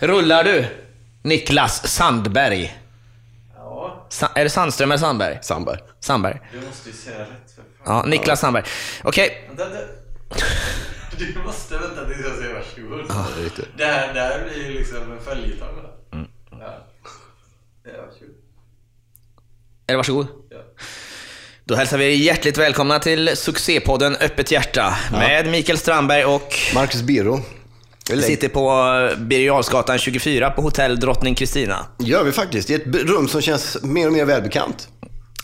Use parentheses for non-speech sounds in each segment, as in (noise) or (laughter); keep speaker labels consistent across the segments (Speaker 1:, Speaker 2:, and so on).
Speaker 1: Rullar du? Niklas Sandberg.
Speaker 2: Ja,
Speaker 1: Sa- är det Sandström eller Sandberg?
Speaker 3: Sandberg.
Speaker 1: Sandberg.
Speaker 2: du måste ju säga rätt för fan.
Speaker 1: Ja, Niklas Sandberg. Okej,
Speaker 2: det... (laughs) Du måste vänta tills jag säger varsågod.
Speaker 3: Ja, det är riktigt.
Speaker 2: det, här, det här blir ju liksom en följetong.
Speaker 1: Mm.
Speaker 2: Ja. Ja, varsågod.
Speaker 1: är det varsågod.
Speaker 2: Ja.
Speaker 1: Då hälsar vi er hjärtligt välkomna till succépodden Öppet Hjärta med Mikael Strandberg och
Speaker 3: Marcus Biro.
Speaker 1: Vi sitter på Birger Jarlsgatan 24 på hotell Drottning Kristina.
Speaker 3: gör vi faktiskt. Det är ett rum som känns mer och mer välbekant.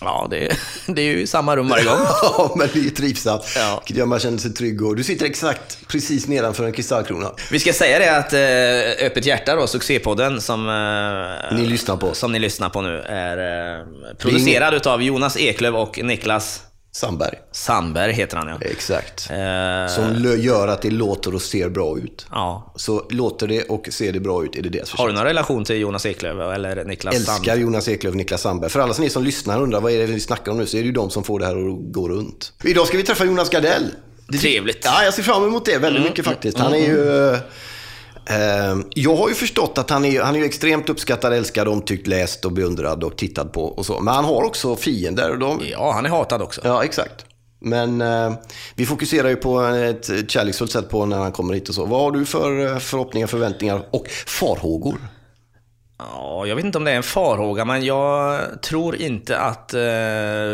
Speaker 1: Ja, det, (laughs) det är ju samma rum varje gång. (laughs)
Speaker 3: Ja, men det är trivsamt.
Speaker 1: Ja.
Speaker 3: Vilket gör man känner sig trygg. Och du sitter exakt precis nedanför en kristallkrona.
Speaker 1: Vi ska säga det att eh, Öppet Hjärta, då, succépodden som, eh,
Speaker 3: Ni lyssnar på.
Speaker 1: som ni lyssnar på nu, är eh, producerad utav Jonas Eklöf och Niklas
Speaker 3: Sandberg.
Speaker 1: Sandberg, heter han ja.
Speaker 3: Exakt.
Speaker 1: Eh,
Speaker 3: Som gör att det låter och ser bra ut.
Speaker 1: ja.
Speaker 3: Så låter det och ser det bra ut är det deras
Speaker 1: Har du
Speaker 3: förtjänst.
Speaker 1: någon relation till Jonas Eklöf eller Niklas
Speaker 3: Älskar
Speaker 1: Sandberg?
Speaker 3: Jonas Eklöf och Niklas Sandberg. För alla som ni som lyssnar och undrar vad är det vi snackar om nu så är det ju de som får det här att gå runt. Idag ska vi träffa Jonas Gardell. Det-
Speaker 1: Trevligt.
Speaker 3: Ja, jag ser fram emot det väldigt mycket faktiskt. Han är ju... Eh, jag har ju förstått att han är, han är extremt uppskattad, älskad, omtyckt, läst och beundrad och tittad på och så. Men han har också fiender. Och de,
Speaker 1: Ja, han är hatad också.
Speaker 3: Ja, exakt. Men eh, vi fokuserar ju på ett ett kärleksfullt sätt på när han kommer hit och så. Vad har du för eh, förhoppningar, förväntningar och farhågor?
Speaker 1: Ja, jag vet inte om det är en farhåga, men jag tror inte att eh,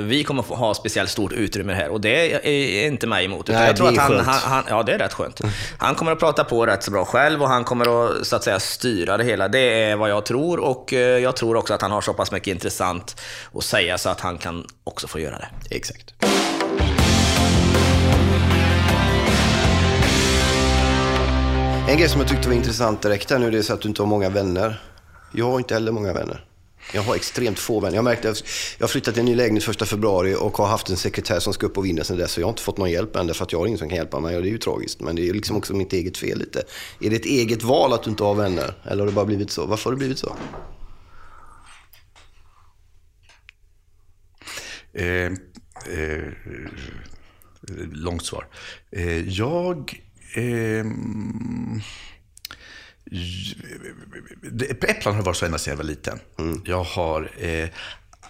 Speaker 1: vi kommer få ha speciellt stort utrymme här. Och det är inte mig emot.
Speaker 3: Nej,
Speaker 1: jag tror att han, han, han, ja, det är rätt skönt. Han kommer att prata på rätt så bra själv och han kommer att, så att säga, styra det hela. Det är vad jag tror och eh, jag tror också att han har så pass mycket intressant att säga så att han kan också få göra det.
Speaker 3: Exakt. En grej som jag tyckte var intressant direkt här nu, det är så att du inte har många vänner. Jag har inte heller många vänner. Jag har extremt få vänner. Jag märkte att jag flyttade till en ny lägenhet första februari och har haft en sekretär som ska upp och vinna sedan dess. Så jag har inte fått någon hjälp än, därför att jag har ingen som kan hjälpa mig. Och det är ju tragiskt, men det är liksom också mitt eget fel lite. Är det ett eget val att du inte har vänner? Eller har det bara blivit så? Varför har det blivit så?
Speaker 4: Eh, eh, långt svar. Eh, jag... Ehm, Äpplen har varit så ända sedan jag var liten. Jag har eh,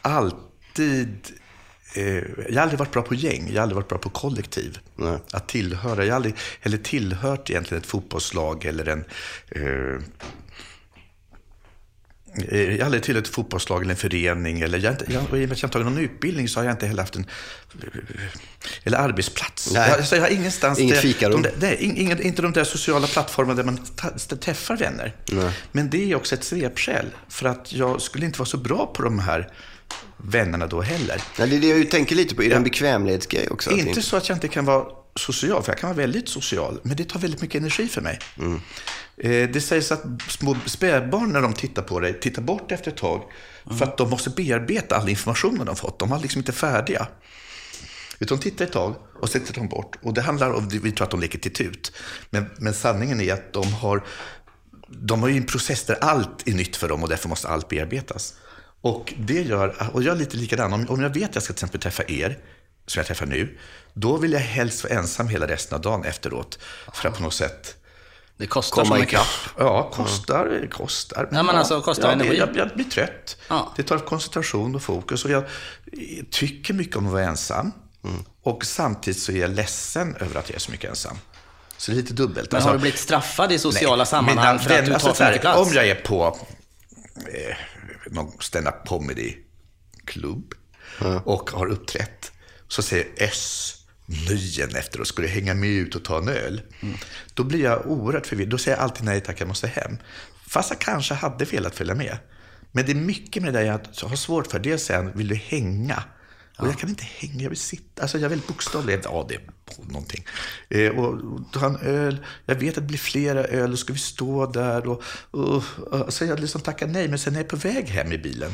Speaker 4: alltid... Eh, jag har aldrig varit bra på gäng, jag har aldrig varit bra på kollektiv.
Speaker 3: Nej.
Speaker 4: Att tillhöra. Jag har aldrig heller tillhört egentligen ett fotbollslag eller en... Eh, Jag har aldrig tillhört ett fotbollslag eller en förening. Eller jag, jag, och i och med att jag inte har tagit någon utbildning så har jag inte heller haft en eller arbetsplats.
Speaker 3: Nej.
Speaker 4: Jag, alltså jag har ingenstans...
Speaker 3: Inget fikarum.
Speaker 4: De där, nej, in- ingen, inte de där sociala plattformarna där man träffar vänner. Men det är också ett svepskäl. För att jag skulle inte vara så bra på de här vännerna då heller.
Speaker 3: Nej, det är det jag tänker lite på. Är det en bekvämlighetsgrej också?
Speaker 4: Inte
Speaker 3: det-
Speaker 4: så att jag inte kan vara social, för jag kan vara väldigt social. Men det tar väldigt mycket energi för mig. Eh, Eh, det sägs att små spädbarn när de tittar på dig, tittar bort efter ett tag. För att de måste bearbeta all information de fått. De var liksom inte färdiga. Utan de tittar ett tag och sen tittar de bort. Och det handlar om, vi tror att de leker till tut. Men, men sanningen är att de har, de har ju en process där allt är nytt för dem och därför måste allt bearbetas. Och det gör, och jag är lite likadan, om, om jag vet att jag ska till exempel träffa er, som jag träffar nu, då vill jag helst vara ensam hela resten av dagen efteråt. För att på något sätt
Speaker 1: det kostar
Speaker 3: Komma
Speaker 1: så mycket.
Speaker 3: ikapp.
Speaker 4: Ja, kostar, kostar.
Speaker 1: Ja, men alltså, kostar
Speaker 4: ja,
Speaker 1: energi.
Speaker 4: Jag, jag blir trött.
Speaker 1: Ja.
Speaker 4: Det tar koncentration och fokus. Och jag tycker mycket om att vara ensam.
Speaker 1: Mm.
Speaker 4: Och samtidigt så är jag ledsen över att jag är så mycket ensam. Så det är lite dubbelt.
Speaker 1: Men
Speaker 4: Alltså,
Speaker 1: har du blivit straffad i sociala
Speaker 4: nej,
Speaker 1: sammanhang
Speaker 4: mina
Speaker 1: för att du
Speaker 4: vänner-
Speaker 1: tar
Speaker 4: alltså,
Speaker 1: för mycket plats?
Speaker 4: Om jag är på eh, någon stand-up comedy-klubb och har uppträtt, så säger Öss nyen efter och skulle hänga med ut och ta en öl. Då blir jag oerhört förvirrad. Då säger jag alltid nej tack, jag måste hem. Fast jag kanske hade velat följa med. Men det är mycket med det där jag har svårt för. Dels han, vill du hänga? Och jag kan inte hänga, jag vill sitta. Alltså jag är väldigt bokstavlig. Ja, det är någonting. Eh, och ta en öl. Jag vet att det blir flera öl och ska vi stå där och... och, och så jag liksom tackar nej. Men sen är jag på väg hem i bilen.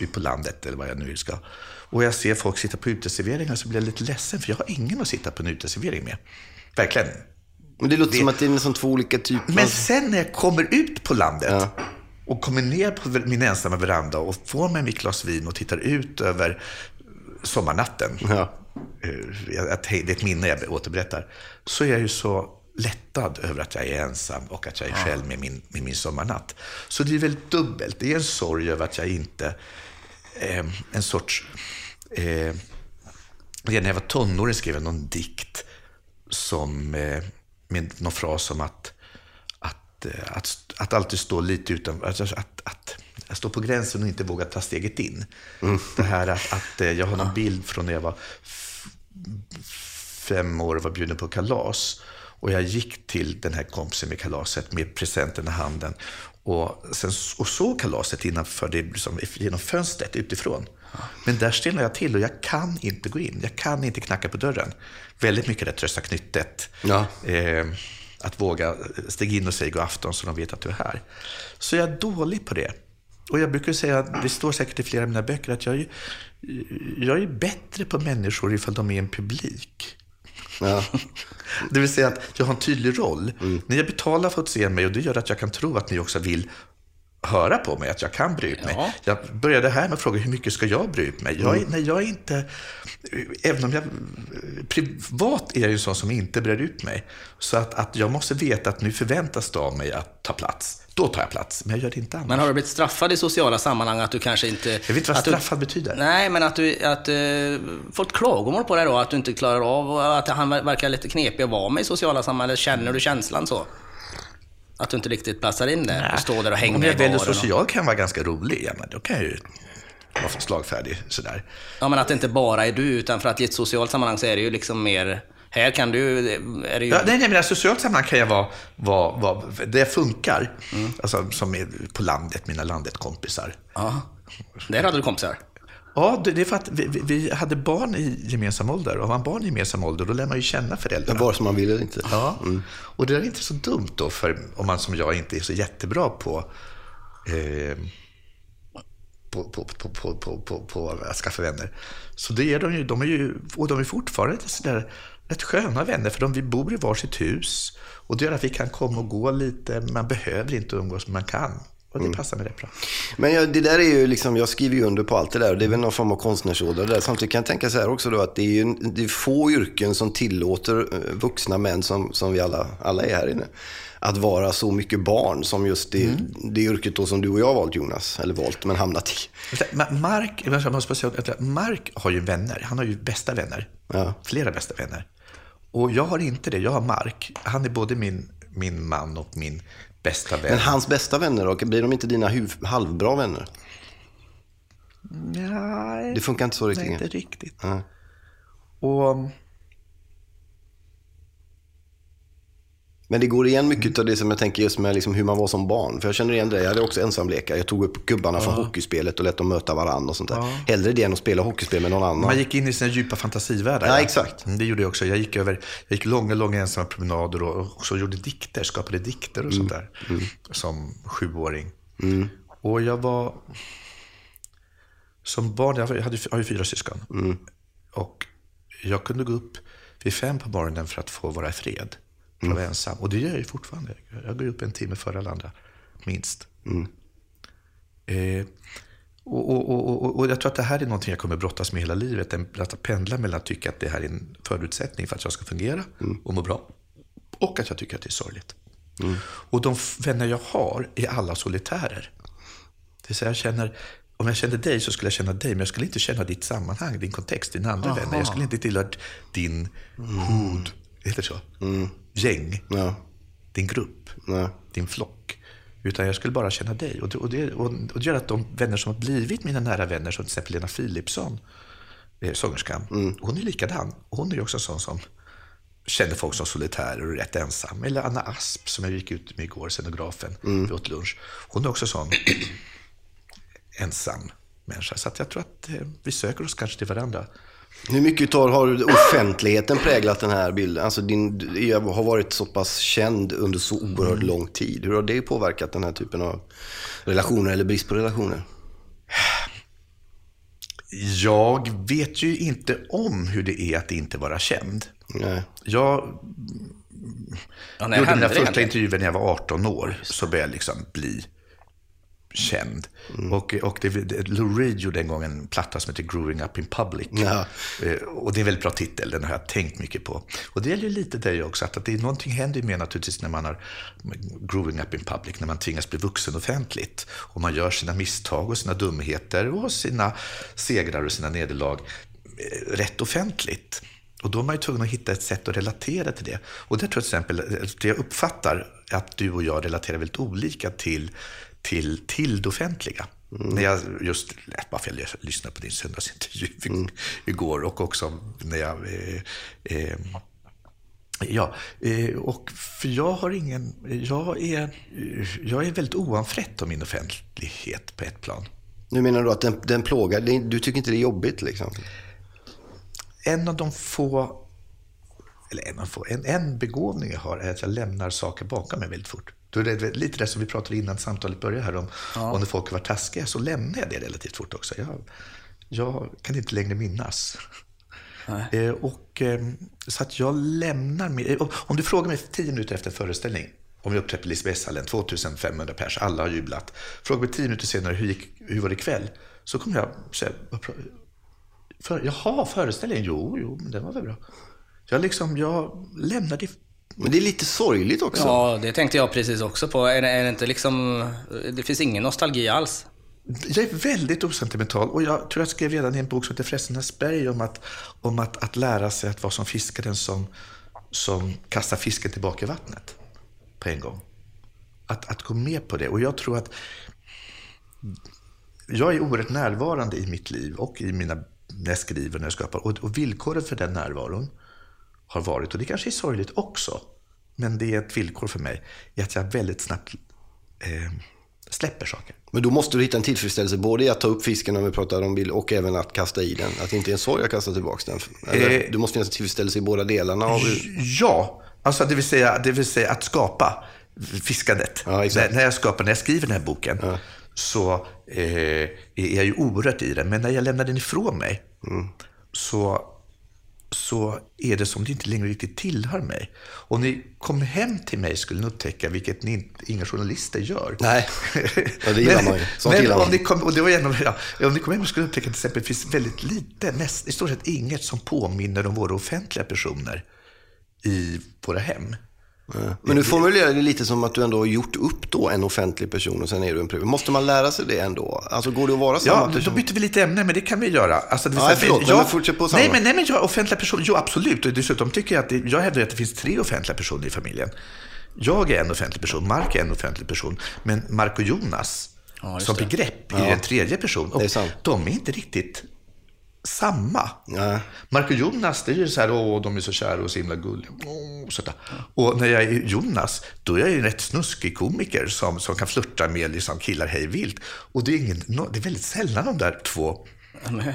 Speaker 4: Ut på landet eller vad jag nu ska. Och jag ser folk sitta på uteserveringar så blir jag lite ledsen. För jag har ingen att sitta på en uteservering med. Verkligen.
Speaker 3: Men det låter som att det är nästan två olika typer.
Speaker 4: Men sen när jag kommer ut på landet och kommer ner på min ensamma veranda och får mig mitt glas vin och tittar ut över sommarnatten.
Speaker 3: Ja.
Speaker 4: Eh, Det är ett minne jag återberättar. Så är jag ju så lättad över att jag är ensam och att jag är själv med min, med min sommarnatt. Så det är väldigt dubbelt. Det är en sorg över att jag inte, eh, en sorts, eh, redan när jag var tonåring skrev jag någon dikt som, eh, med någon fras om att, att, eh, att, att alltid stå lite utan, att, att, att, att stå på gränsen och inte våga ta steget in. Det här att, att eh, jag har någon bild från när jag var fem år och var bjuden på kalas. Och jag gick till den här kompisen med kalaset med presenten i handen. Och, sen, och såg kalaset innanför det, liksom, genom fönstret utifrån. Men där stelnade jag till och jag kan inte gå in. Jag kan inte knacka på dörren. Väldigt mycket det trösta knyttet.
Speaker 3: Ja.
Speaker 4: Eh, att våga stiga in och säga god afton så de vet att du är här. Så jag är dålig på det. Och jag brukar säga, det står säkert i flera av mina böcker, att jag är, jag är bättre på människor ifall de är en publik.
Speaker 3: Ja. (laughs)
Speaker 4: Det vill säga att jag har en tydlig roll. När jag betalar för att se mig och det gör att jag kan tro att ni också vill höra på mig, att jag kan bry ut mig.
Speaker 1: Ja.
Speaker 4: Jag började här med att fråga hur mycket ska jag bry ut mig? Jag är, nej, jag är inte, även om jag privat är jag ju sån som inte brer ut mig. Så att, att jag måste veta att nu förväntas det av mig att ta plats. Då tar jag plats, men jag gör det inte annars.
Speaker 1: Men har du blivit straffad i sociala sammanhang att du kanske inte...
Speaker 4: jag vet inte vad
Speaker 1: att du-
Speaker 4: straffad betyder.
Speaker 1: Nej, men att du att, uh, fått klagomål på dig då, att du inte klarar av att han ver- verkar lite knepig att vara med i sociala sammanhang. Känner du känslan så? Att du inte riktigt passar in där och står där och hänger
Speaker 4: Om jag
Speaker 1: i
Speaker 4: väljer
Speaker 1: baren
Speaker 4: social kan vara ganska rolig, ja, men då kan jag ju vara slagfärdig sådär.
Speaker 1: Ja, men att det inte bara är du, utan för att i ett socialt sammanhang så är det ju liksom mer... Här kan du... Är det ju...
Speaker 4: Ja, nej, nej, men i socialt sammanhang kan jag vara, vara, vara det funkar.
Speaker 1: Mm.
Speaker 4: Alltså, som är på landet, mina landet-kompisar.
Speaker 1: Ja. Där hade du kompisar.
Speaker 4: Ja, det det är för att vi, vi, vi hade barn i gemensam ålder. Och har man barn i gemensam ålder, då lär man ju känna föräldrarna.
Speaker 3: Vare sig man vill eller inte.
Speaker 4: Ja, och det är inte så dumt då, för om man som jag inte är så jättebra på, eh, på, på, på, på, på, på, på att skaffa vänner. Så det är de ju, de är ju, och de är fortfarande sådär rätt sköna vänner, för de, vi bor i varsitt hus. Och det gör att vi kan komma och gå lite, man behöver inte umgås, men man kan. Och det passar mig rätt bra.
Speaker 3: Men jag, det där är ju liksom, jag skriver ju under på allt det där. Det är väl någon form av konstnärsådra där. Samtidigt kan jag tänka så här också då att det är ju det är få yrken som tillåter eh, vuxna män som, som vi alla, alla är här inne. Att vara så mycket barn som just det, det yrket då som du och jag har valt Jonas. Eller valt, men hamnat i.
Speaker 4: Mark, jag måste bara säga Mark har ju vänner. Han har ju bästa vänner.
Speaker 3: Ja.
Speaker 4: Flera bästa vänner. Och jag har inte det. Jag har Mark. Han är både min, min man och min bästa vän.
Speaker 3: Men hans bästa vänner då? Blir de inte dina halvbra vänner?
Speaker 4: Nej,
Speaker 3: Det funkar inte så riktigt.
Speaker 4: nej, inte riktigt.
Speaker 3: Ja.
Speaker 4: Och
Speaker 3: Men det går igen mycket av det som jag tänker just med liksom hur man var som barn. För jag känner igen det. Jag hade också ensamlekar. Jag tog upp gubbarna från hockeyspelet och lät dem möta varandra och sånt där. Hellre det än att spela hockeyspel med någon annan.
Speaker 4: man gick in i sina djupa fantasivärldar.
Speaker 3: Ja, exakt.
Speaker 4: Mm, Det gjorde jag också. Jag gick, över, jag gick långa, långa ensamma promenader och också gjorde dikter, skapade dikter och sånt där. Som sjuåring. Och jag var... Som barn, jag hade, jag har ju fyra syskon. Och jag kunde gå upp vid fem på morgonen för att få vara i fred. För att vara ensam. Och det gör jag ju fortfarande. Jag går upp en timme före alla andra, minst. Eh, och, och, och, och, jag tror att det här är någonting jag kommer brottas med hela livet. Att pendla mellan att tycka att det här är en förutsättning för att jag ska fungera och må bra. Och att jag tycker att det är sorgligt. Och de vänner jag har är alla solitärer. Det vill säga jag känner, om jag kände dig så skulle jag känna dig, men jag skulle inte känna ditt sammanhang, din kontext, dina andra vänner. Jag skulle inte tillhöra din hood, heter det så? Gäng,
Speaker 3: Ja.
Speaker 4: din grupp,
Speaker 3: Nej.
Speaker 4: din flock. Utan jag skulle bara känna dig. Och det, och, det, och, och det gör att de vänner som har blivit mina nära vänner, som till exempel Lena Philipsson, eh, sångerskan, hon är likadan. Hon är ju också en sån som känner folk som solitärer och rätt ensam. Eller Anna Asp som jag gick ut med igår, scenografen, vi åt lunch. Hon är också sån (clears throat) ensam människa. Så jag tror att eh, vi söker oss kanske till varandra.
Speaker 3: Hur mycket tar, har offentligheten präglat den här bilden? Alltså din, du har varit så pass känd under så oerhört lång tid. Hur har det påverkat den här typen av relationer eller brist på relationer?
Speaker 4: Jag vet ju inte om hur det är att inte vara känd.
Speaker 3: Nej.
Speaker 4: Jag
Speaker 1: Ja,
Speaker 4: gjorde mina första intervjuer när jag var 18 år. Så började jag liksom bli känd. Och, och det, det, Lou Reed gjorde en gång en platta som heter Growing Up in Public.
Speaker 3: Ja.
Speaker 4: Eh, Och det är en väldigt bra titel, den har jag tänkt mycket på. Och det gäller ju lite dig också, att, att det är någonting händer mer naturligtvis när man har growing up in public, när man tvingas bli vuxen offentligt. Och man gör sina misstag och sina dumheter och sina segrar och sina nederlag eh, rätt offentligt. Och då är man ju tvungen att hitta ett sätt att relatera till det. Och det tror jag till exempel, eh, det jag uppfattar att du och jag relaterar väldigt olika till, till, till det offentliga. När jag just, bara för att jag lyssnade på din söndagsintervju (laughs) igår och också när jag eh, eh, Ja, eh, och för jag har ingen... Jag är, jag är väldigt oanfrätt om min offentlighet på ett plan.
Speaker 3: Nu menar du att den, den plågar, du tycker inte det är jobbigt liksom?
Speaker 4: En av de få... Eller en av få... En, en begåvning jag har är att jag lämnar saker bakom mig väldigt fort. Då är det lite det som vi pratade innan samtalet började här om, om när folk var taskiga, så lämnar jag det relativt fort också. Jag, jag kan inte längre minnas. Eh, och, eh, så att jag lämnar med, om- Om du frågar mig tio minuter efter en föreställning, om jag uppträtt på Lisebergshallen, 2500 pers, alla har jublat. Fråga mig tio minuter senare, hur, gick, hur var det ikväll? Så kommer jag säga, för, jaha, föreställningen? Jo, jo, men den var väl bra. Jag, liksom, jag lämnade...
Speaker 3: Men det är lite sorgligt också.
Speaker 1: Ja, det tänkte jag precis också på. Är det, är det inte liksom... Det finns ingen nostalgi alls.
Speaker 4: Jag är väldigt osentimental och jag tror jag skrev redan i en bok som heter Frestarnas berg om, att, om att, att lära sig att vara som fiskaren som, som kastar fisken tillbaka i vattnet på en gång. Att, att gå med på det. Och jag tror att jag är oerhört närvarande i mitt liv och i mina, när jag skriver, när jag skapar. Och, och villkoren för den närvaron har varit, och det kanske är sorgligt också, men det är ett villkor för mig, är att jag väldigt snabbt eh, släpper saker.
Speaker 3: Men då måste du hitta en tillfredsställelse både i att ta upp fisken om vi pratar om bild och även att kasta i den. Att det inte är en sorg att kasta tillbaka den.
Speaker 4: Eh,
Speaker 3: du måste finnas en tillfredsställelse i båda delarna av...
Speaker 4: Ja, alltså det vill säga, det vill säga att skapa fiskandet.
Speaker 3: Ja,
Speaker 4: när, när jag skapar, när jag skriver den här boken, så eh, är jag ju oerhört i den. Men när jag lämnar den ifrån mig,
Speaker 3: Mm.
Speaker 4: så, så är det som det inte längre riktigt tillhör mig. Och ni kommer hem till mig skulle ni upptäcka, vilket ni inga journalister gör.
Speaker 3: Nej, ja, det gillar man ju. Sånt
Speaker 4: men
Speaker 3: gillar
Speaker 4: om ni kom, och det var en av, ja, om ni kommer hem skulle ni upptäcka att till exempel, det finns väldigt lite, näst, i stort sett inget som påminner om våra offentliga personer i våra hem.
Speaker 3: Men du formulerar det lite som att du ändå har gjort upp då en offentlig person och sen är du en privat. Måste man lära sig det ändå? Alltså går det att vara samma
Speaker 4: Ja, då
Speaker 3: person?
Speaker 4: byter vi lite ämne, men det kan vi göra. Alltså, det vill
Speaker 3: Nej,
Speaker 4: säga-
Speaker 3: förlåt, men fortsätt på samma.
Speaker 4: nej, men, nej, men jag, offentliga personer, jo absolut. Och dessutom tycker jag att det, jag hävdar att det finns tre offentliga personer i familjen. Jag är en offentlig person, Mark är en offentlig person, men Mark och Jonas
Speaker 1: Ja,
Speaker 4: som begrepp är en tredje person. Och
Speaker 3: Det är sant.
Speaker 4: de är inte riktigt samma.
Speaker 3: Nej.
Speaker 4: Mark och Jonas, det är ju så här, åh, de är så kära och så himla gulliga. Åh. Och när jag är Jonas, då är jag ju en rätt snuskig komiker som, som kan flirta med liksom, killar hej vilt. Och det är, ingen, no, det är väldigt sällan de där två.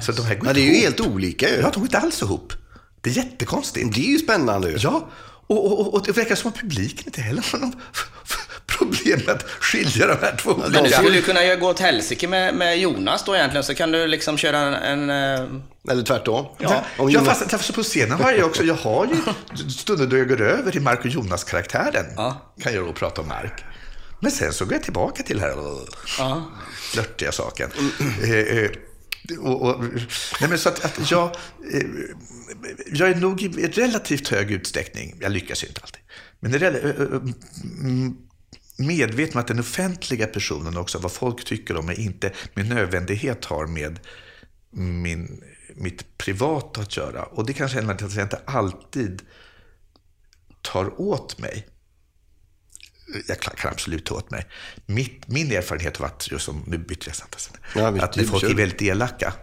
Speaker 4: Så de här går
Speaker 3: Men det är
Speaker 4: inte
Speaker 3: ju
Speaker 4: ihop.
Speaker 3: helt olika ju.
Speaker 4: Ja, de går inte alls ihop. Det är jättekonstigt.
Speaker 3: Det är ju spännande ju.
Speaker 4: Ja, och, och, och, och det verkar som att publiken inte heller problem med att skilja de här två
Speaker 1: Men du
Speaker 4: olika.
Speaker 1: skulle ju kunna gå åt helsike med, med Jonas då egentligen, så kan du liksom köra en... en eh,
Speaker 3: Eller tvärtom.
Speaker 1: Ja.
Speaker 3: Om
Speaker 4: ja,
Speaker 3: Jonas-
Speaker 4: fast, fast på scenen har jag också, jag har ju stunder då jag går över till Mark och Jonas-karaktären.
Speaker 1: Ja.
Speaker 4: Kan jag då prata om Mark. Men sen så går jag tillbaka till den här
Speaker 1: ja.
Speaker 4: flörtiga saken. Eh, eh, och, och, nej men så att, att jag, jag är nog i relativt hög utsträckning, jag lyckas ju inte alltid, men i medveten om att den offentliga personen också, vad folk tycker om mig, inte med nödvändighet har med min, mitt privata att göra. Och det kanske händer att jag inte alltid tar åt mig. Jag kan absolut ta åt mig. Mitt, min erfarenhet har varit, just som, nu byter jag samtal,
Speaker 3: Ja,
Speaker 4: att
Speaker 3: du
Speaker 4: folk är väldigt elaka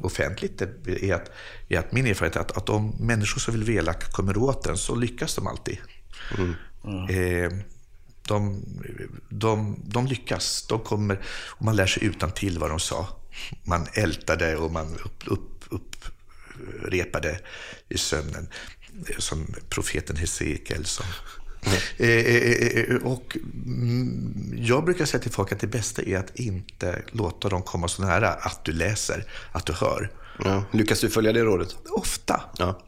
Speaker 4: offentligt är att, är att min erfarenhet är att, att om människor som vill vara elaka kommer åt en så lyckas de alltid. Eh, de, de, de lyckas. De kommer, och man lär sig utan till vad de sa. Man ältade och man upp, upp, upprepade i sömnen. Som profeten Hesekiel sa. Eh, eh, eh, och mm, jag brukar säga till folk att det bästa är att inte låta dem komma så nära att du läser, att du hör.
Speaker 3: Ja. Lyckas du följa det rådet?
Speaker 4: Ofta.
Speaker 3: Ja.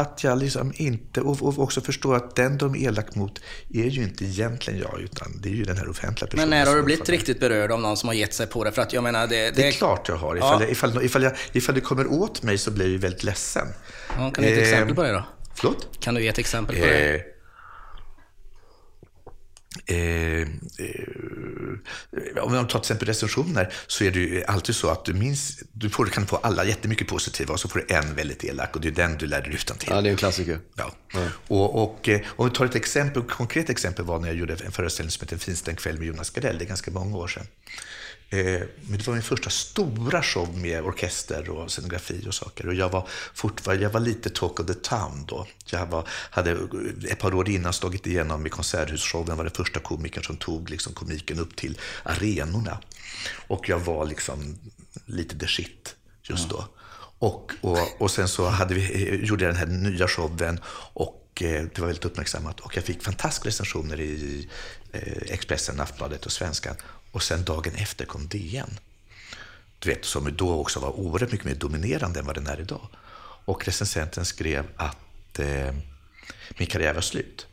Speaker 4: Att jag liksom inte, och, också förstår att den de är elak mot är ju inte egentligen jag, utan det är ju den här offentliga personen.
Speaker 1: Men när har du blivit riktigt berörd av någon som har gett sig på det? För att jag menar, det...
Speaker 4: Det är klart jag har. Ifall, jag, ifall, ifall, jag, ifall det kommer åt mig så blir jag ju väldigt ledsen.
Speaker 1: Ja, kan du ge ett
Speaker 4: Eh,
Speaker 1: exempel på det då?
Speaker 4: Förlåt?
Speaker 1: Kan du ge ett exempel på det?
Speaker 4: Eh, eh, eh, om man tar till exempel recensioner så är det ju alltid så att du minns, du får, kan få alla jättemycket positiva och så får du en väldigt elak och det är den du lär dig utan till.
Speaker 3: Ja, det är en klassiker.
Speaker 4: Ja. Och, och eh, om vi tar ett exempel, ett konkret exempel var när jag gjorde en föreställning som heter En finstämd kväll med Jonas Gardell, det är ganska många år sedan. Eh, men det var min första stora show med orkester och scenografi och saker. Och jag var, fortfarande, jag var lite talk of the town då. Jag var, hade ett par år innan slagit igenom i konserthusshowen, var den första komikern som tog liksom komiken upp till arenorna. Och jag var liksom lite the shit just då. Och, och, och sen så hade vi, eh, gjorde jag den här nya showen och eh, det var väldigt uppmärksammat. Och jag fick fantastiska recensioner i Expressen, Aftonbladet och Svenskan. Och sen dagen efter kom DN. Du vet, som då också var oerhört mycket mer dominerande än vad den är idag. Och recensenten skrev att eh, min karriär var slut.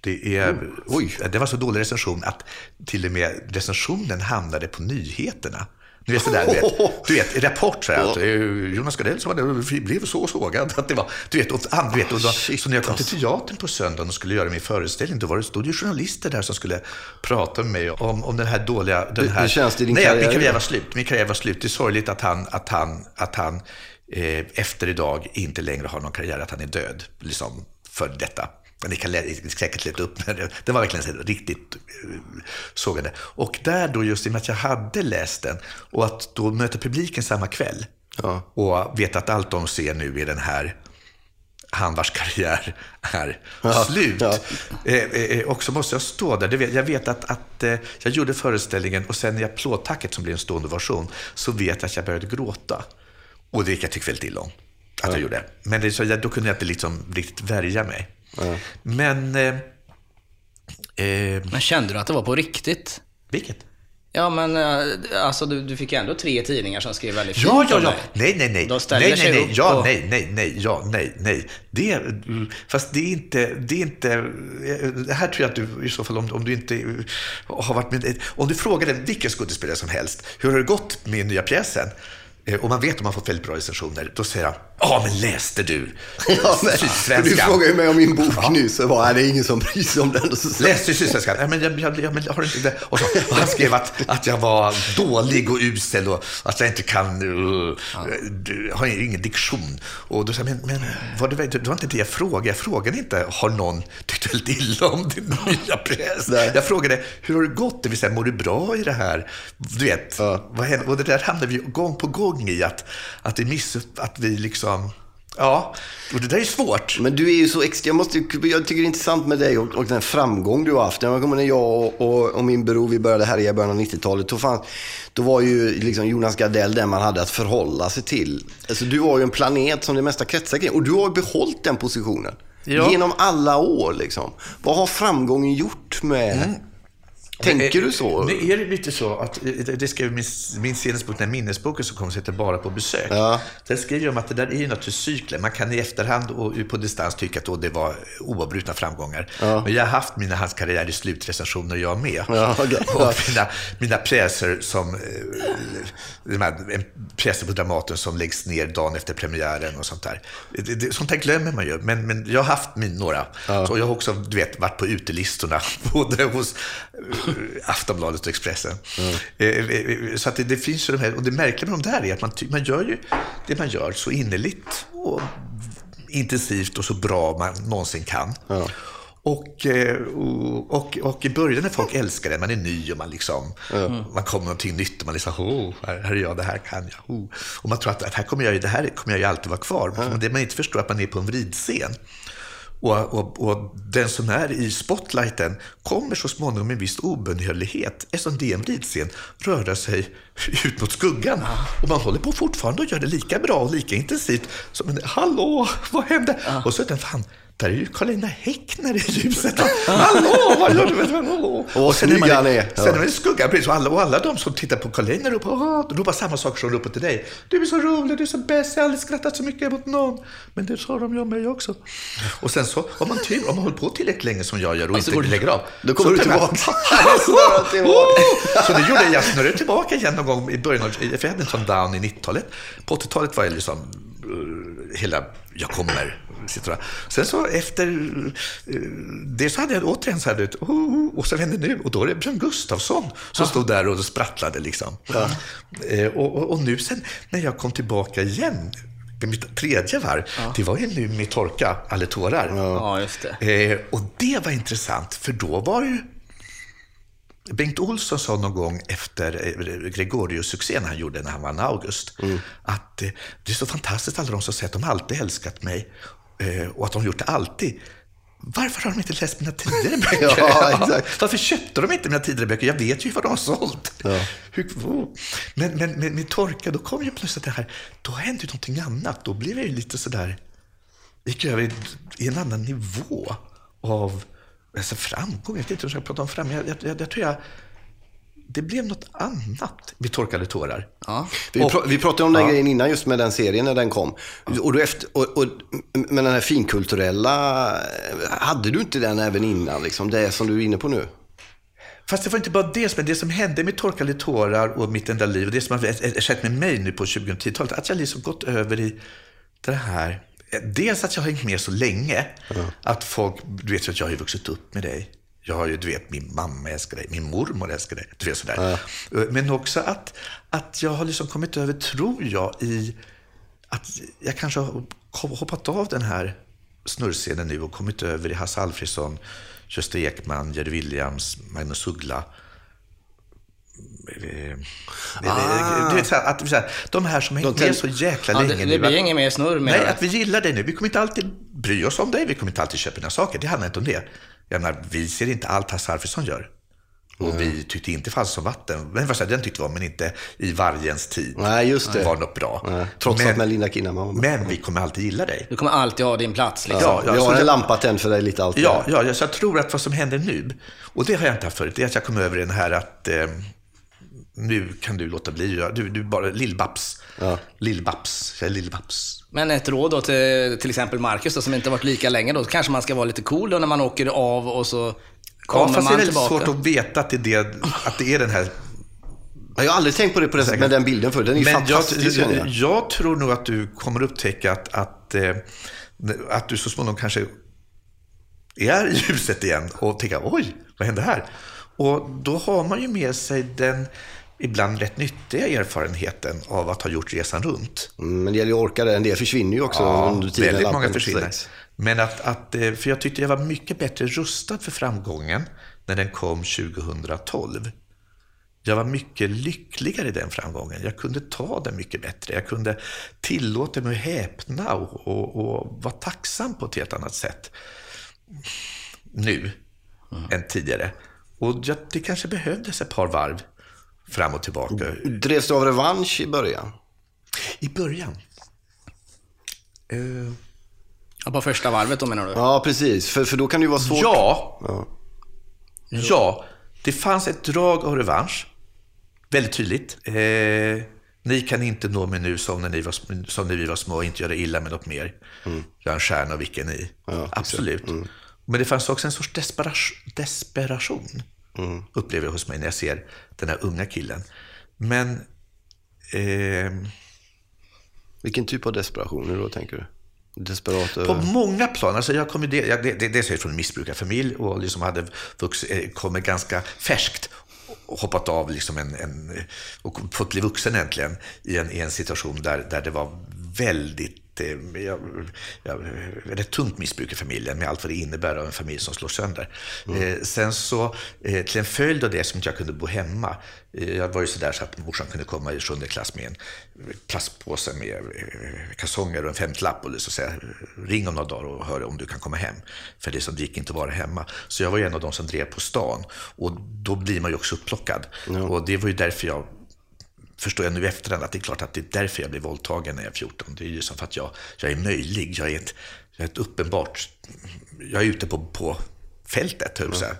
Speaker 4: Det, är, oj, det var så dålig recension att till och med recensionen hamnade på nyheterna. Du vet, sådär, du vet, (laughs) du vet, Rapport så här, att eh, Jonas Gardell som hade, blev så sågad. Att det var, du vet, och, ah, du vet, och då, så när jag kom till teatern på söndagen och skulle göra min föreställning, då var det, stod det ju journalister där som skulle prata med mig om, om den här dåliga... Den här,
Speaker 3: hur känns det i din
Speaker 4: nej,
Speaker 3: karriär?
Speaker 4: Min karriär var slut. Min karriär var slut. Det är sorgligt att han, att han, att han eh, efter idag inte längre har någon karriär, att han är död. Liksom, för detta. Ni kan säkert leta upp men det. Det var verkligen riktigt eh, sågande. Och där då, just i och med att jag hade läst den och att då möta publiken samma kväll
Speaker 3: Ja.
Speaker 4: och veta att allt de ser nu är den här han vars karriär är slut.
Speaker 3: ja.
Speaker 4: Eh, eh, och så måste jag stå där. Det vet- Jag vet att, att eh, jag gjorde föreställningen och sen i applådtacket som blev en stående version så vet jag att jag började gråta. Och det gick jag tycker väldigt illa om att jag gjorde. Men det, så, jag, då kunde jag inte liksom riktigt värja mig. Men... Eh, eh,
Speaker 1: Men kände du att det var på riktigt?
Speaker 4: vilket?
Speaker 1: Ja, men eh, alltså du, du fick ju ändå tre tidningar som skrev väldigt fint
Speaker 4: Ja, ja,
Speaker 1: om
Speaker 4: ja.
Speaker 1: dig.
Speaker 4: Nej, nej, nej.
Speaker 1: De ställer
Speaker 4: nej,
Speaker 1: sig
Speaker 4: nej,
Speaker 1: upp
Speaker 4: nej. Ja,
Speaker 1: och-
Speaker 4: nej, nej, nej, ja, nej, nej. Det, är- fast det är inte, det är inte, det här tror jag att du i så fall, om, om du inte har varit med, om du frågar den vilken skådespelare som helst, hur har det gått med nya pjäsen? Eh, Och man vet om man får väldigt bra recensioner, då säger han, ja men läste du (laughs)
Speaker 3: Ja, men, för du
Speaker 4: Sydsvenskan?
Speaker 3: frågade ju mig om min bok nyss. Så bara, "Nej, det ingen som bryr sig om den. Så,
Speaker 4: Läste du Sydsvenskan? Ja, men jag, jag, jag, har inte det? Och, så, och han skrev att, att jag var dålig och usel och att jag inte kan, uh, du har ju ingen diktion. Och då sa jag, men, men var det, det var inte det jag frågade. Jag frågade inte, har någon tyckt väldigt illa om din nya pjäs?
Speaker 3: Nej.
Speaker 4: Jag frågade, hur har det gått? Det vill säga, mår du bra i det här? Du vet,
Speaker 3: Ja.
Speaker 4: vad händer? Och det där hamnar vi gång på gång i, att, att, det miss, att vi liksom, ja, och det där är svårt.
Speaker 3: Men du är ju så extra, jag, måste, jag tycker det är intressant med dig och, och den framgång du har haft. Jag kommer när jag och, och, och min bror vi började härja i början av 90-talet. Då, fanns, då var ju liksom Jonas Gardell den man hade att förhålla sig till. Alltså, du var ju en planet som det mesta kretsar kring. Och du har ju behållit den positionen.
Speaker 4: Ja.
Speaker 3: Genom alla år liksom. Vad har framgången gjort med... Tänker du så?
Speaker 4: Det är lite så att, eh, det skrev min, min senaste bok, den här minnesboken som kommer, som heter Bara på besök.
Speaker 3: Ja.
Speaker 4: Där skriver jag om att det där är ju naturligtvis cykler. Man kan i efterhand och på distans tycka att då det var oavbrutna framgångar. Men jag har haft mina hans karriär i slutrecensioner jag med.
Speaker 3: Ja, okej. (laughs)
Speaker 4: Och mina, mina pjäser som, eh, en pjäser på Dramaten som läggs ner dagen efter premiären och sånt där. Sånt där glömmer man ju. Men, men jag har haft min, några. Så jag har också, du vet, varit på utelistorna, (laughs) både hos eh, Aftonbladet och Expressen. Eh, eh, Så att det, det finns ju de här, och det märkliga med de där är att man, man gör ju det man gör så innerligt och intensivt och så bra man någonsin kan. Och, eh, och, och, och i början när folk älskar det, man är ny och man liksom, man kommer någonting nytt och man liksom, oh, här, här är jag, det här kan jag. Oh. Och man tror att, att här kommer jag, det här kommer jag ju alltid vara kvar. Men det man inte förstår är att man är på en vridscen. Och, och, och den som är i spotlighten kommer så småningom med en viss obönhörlighet, eftersom det är en vridscen, röra sig ut mot skuggan. Och man håller på fortfarande och gör det lika bra och lika intensivt. Som en, hallå, vad hände? Och så är det, fan, där är ju Karolina Häckner i ljuset. Hallå, vad gör du? Hallå.
Speaker 3: Och
Speaker 4: sen är man,
Speaker 3: han är.
Speaker 4: Sen är man i skuggan, precis. Och alla, och alla de som tittar på Karolina ropar, "Åh", ropar samma sak som ropar till dig. Du är så rolig, du är så bäst, jag har aldrig skrattat så mycket mot någon. Men det sa de ju om mig också. Och sen så, om man tur, om man håller på tillräckligt länge som jag gör och inte lägger av.
Speaker 3: Då kommer du tillbaka. Tillbaka. (laughs)
Speaker 4: så det gjorde jag. Jag snurrade tillbaka igen någon gång i början av, för jag hade en sån down i 90-talet. På 80-talet var jag liksom hela, jag kommer. Sen så efter eh, det så hade jag återigen så här, vet, oh, oh, och så hände nu, och då är det Björn Gustafsson som stod där och sprattlade liksom. Eh, Och, och, och nu sen när jag kom tillbaka igen, mitt tredje varv, det var ju nu med torka, alla tårar.
Speaker 1: Ja, just det.
Speaker 4: Eh, och det var intressant, för då var ju Bengt Olsson sa någon gång efter eh, Gregorius-succén han gjorde när han vann August, att eh, det är så fantastiskt alla de som säger att de alltid älskat mig eh, och att de gjort det alltid. Varför har de inte läst mina tidigare (laughs) böcker?
Speaker 3: Ja, exakt.
Speaker 4: Varför köpte de inte mina tidigare böcker? Jag vet ju vad de har sålt. Hur, oh. Men, men med, med Torka, då kom ju plötsligt det här, då hände ju någonting annat. Då blev jag ju lite sådär, gick över i en annan nivå av alltså framgång. Jag vet inte hur jag ska prata om framgång. Jag, jag, jag, tror jag, det blev något annat med Torkade tårar.
Speaker 1: Ja.
Speaker 3: Vi, pra- vi pratade om den
Speaker 4: Ja.
Speaker 3: grejen innan just med den serien när den kom. Och, då efter, och, och, men den här finkulturella, hade du inte den även innan? Liksom, det som du är inne på nu?
Speaker 4: Fast det var inte bara det som, det som hände med Torkade tårar och mitt enda liv och det som har skett med mig nu på 2010-talet, att jag liksom gått över i det här. Dels att jag har hängt med så länge, att folk, du vet ju att jag har vuxit upp med dig. Jag har ju, du vet, min mamma älskar dig, min mormor älskar dig, du vet sådär. Men också att, att jag har liksom kommit över, tror jag, i att jag kanske har hoppat av den här snurrscenen nu och kommit över i Hasse Alfredson, Gösta Ekman, Jerry Williams, Magnus Uggla. Eh, Du vet, så här, att, så här, de här som hängt med så jäkla
Speaker 1: Ja,
Speaker 4: länge
Speaker 1: det, det blir ingen mer snurr med
Speaker 4: Nej,
Speaker 1: det.
Speaker 4: att vi gillar dig nu. Vi kommer inte alltid bry oss om dig. Vi kommer inte alltid köpa dina saker. Det handlar inte om det. Jag menar, vi ser inte allt Hasse Alfredson gör. Och vi tyckte inte Falskt som vatten. Men säger, den tyckte vi om, men inte i vargens tid.
Speaker 3: Nej, just det.
Speaker 4: var något bra.
Speaker 3: Nej, trots
Speaker 4: men,
Speaker 3: att Melinda Kinnaman var med.
Speaker 4: Men vi kommer alltid gilla dig.
Speaker 1: Du kommer alltid ha din plats. Liksom.
Speaker 4: Ja, ja,
Speaker 3: vi har en
Speaker 4: jag-
Speaker 3: lampa tänd för dig lite alltid.
Speaker 4: Ja, ja, ja, så jag tror att vad som händer nu, och det har jag inte haft förut, det är att jag kommer över den här att eh, nu kan du låta bli. Ja, Du, du bara, Lill-Babs.
Speaker 3: Ja.
Speaker 4: Lill-Babs. Jag är Lill-Babs.
Speaker 1: Men ett råd då till till exempel Marcus då, som inte varit lika länge då. Kanske man ska vara lite cool då när man åker av och så
Speaker 4: Ja,
Speaker 1: kommer
Speaker 4: fast det är
Speaker 1: man
Speaker 4: väldigt
Speaker 1: tillbaka.
Speaker 4: svårt att veta att det, är det, att det är den här
Speaker 3: Jag har aldrig tänkt på det på det sättet, men den bilden för den är ju
Speaker 4: Men jag,
Speaker 3: fantastisk.
Speaker 4: jag,
Speaker 3: jag.
Speaker 4: jag tror nog att du kommer upptäcka att, att, eh, att du så småningom kanske är i ljuset igen och tänker oj, vad hände här? Och då har man ju med sig den ibland rätt nyttiga erfarenheten av att ha gjort resan runt.
Speaker 3: Mm, Men det gäller ju att orka det. En del försvinner ju också under tiden
Speaker 4: väldigt många försvinner. Men att, att, eh, för jag tyckte jag var mycket bättre rustad för framgången när den kom 2012. Jag var mycket lyckligare i den framgången. Jag kunde ta den mycket bättre. Jag kunde tillåta mig att häpna och, och, och vara tacksam på ett helt annat sätt nu än tidigare. Och jag, det kanske behövdes ett par varv fram och tillbaka.
Speaker 3: Drevs du av revansch i början?
Speaker 4: I början. Eh,
Speaker 1: Ja, på första varvet då menar du?
Speaker 3: Ja, precis. För, för då kan det ju vara svårt.
Speaker 4: Ja,
Speaker 3: Ja.
Speaker 4: ja, det fanns ett drag av revansch. Väldigt tydligt. Eh, ni kan inte nå mig nu som när, ni var, som när vi var små och inte göra illa med något mer. Jag är en stjärna och vilken ni. Absolut. Men det fanns också en sorts desperation, desperation upplever jag hos mig när jag ser den här unga killen. Men ehm,
Speaker 3: Vilken typ av desperation är det då, tänker du? Desperat
Speaker 4: På
Speaker 3: över...
Speaker 4: många plan. Alltså jag kom det, jag, det, det, dels är jag från en missbrukarfamilj och liksom hade vux, eh, kommit ganska färskt och hoppat av liksom en, en, och fått bli vuxen äntligen i en, i en situation där, där det var väldigt eh, jag, jag, rätt tungt missbruk i familjen med allt vad det innebär av en familj som slår sönder. Eh, sen så, eh, till en följd av det som inte jag kunde bo hemma. Eh, jag var ju sådär så att morsan kunde komma i sjunde klass med en plastpåse med eh, kalsonger och en femtlapp och så säga ring om några dagar och hör om du kan komma hem. För det, som, det gick inte att vara hemma. Så jag var ju en av de som drev på stan och då blir man ju också upplockad. Och det var ju därför jag förstår jag nu i efterhand att det är klart att det är därför jag blev våldtagen när jag är 14. Det är ju som för att jag, jag är möjlig. Jag är ett, jag är ett uppenbart, jag är ute på, på fältet, höll jag att säga.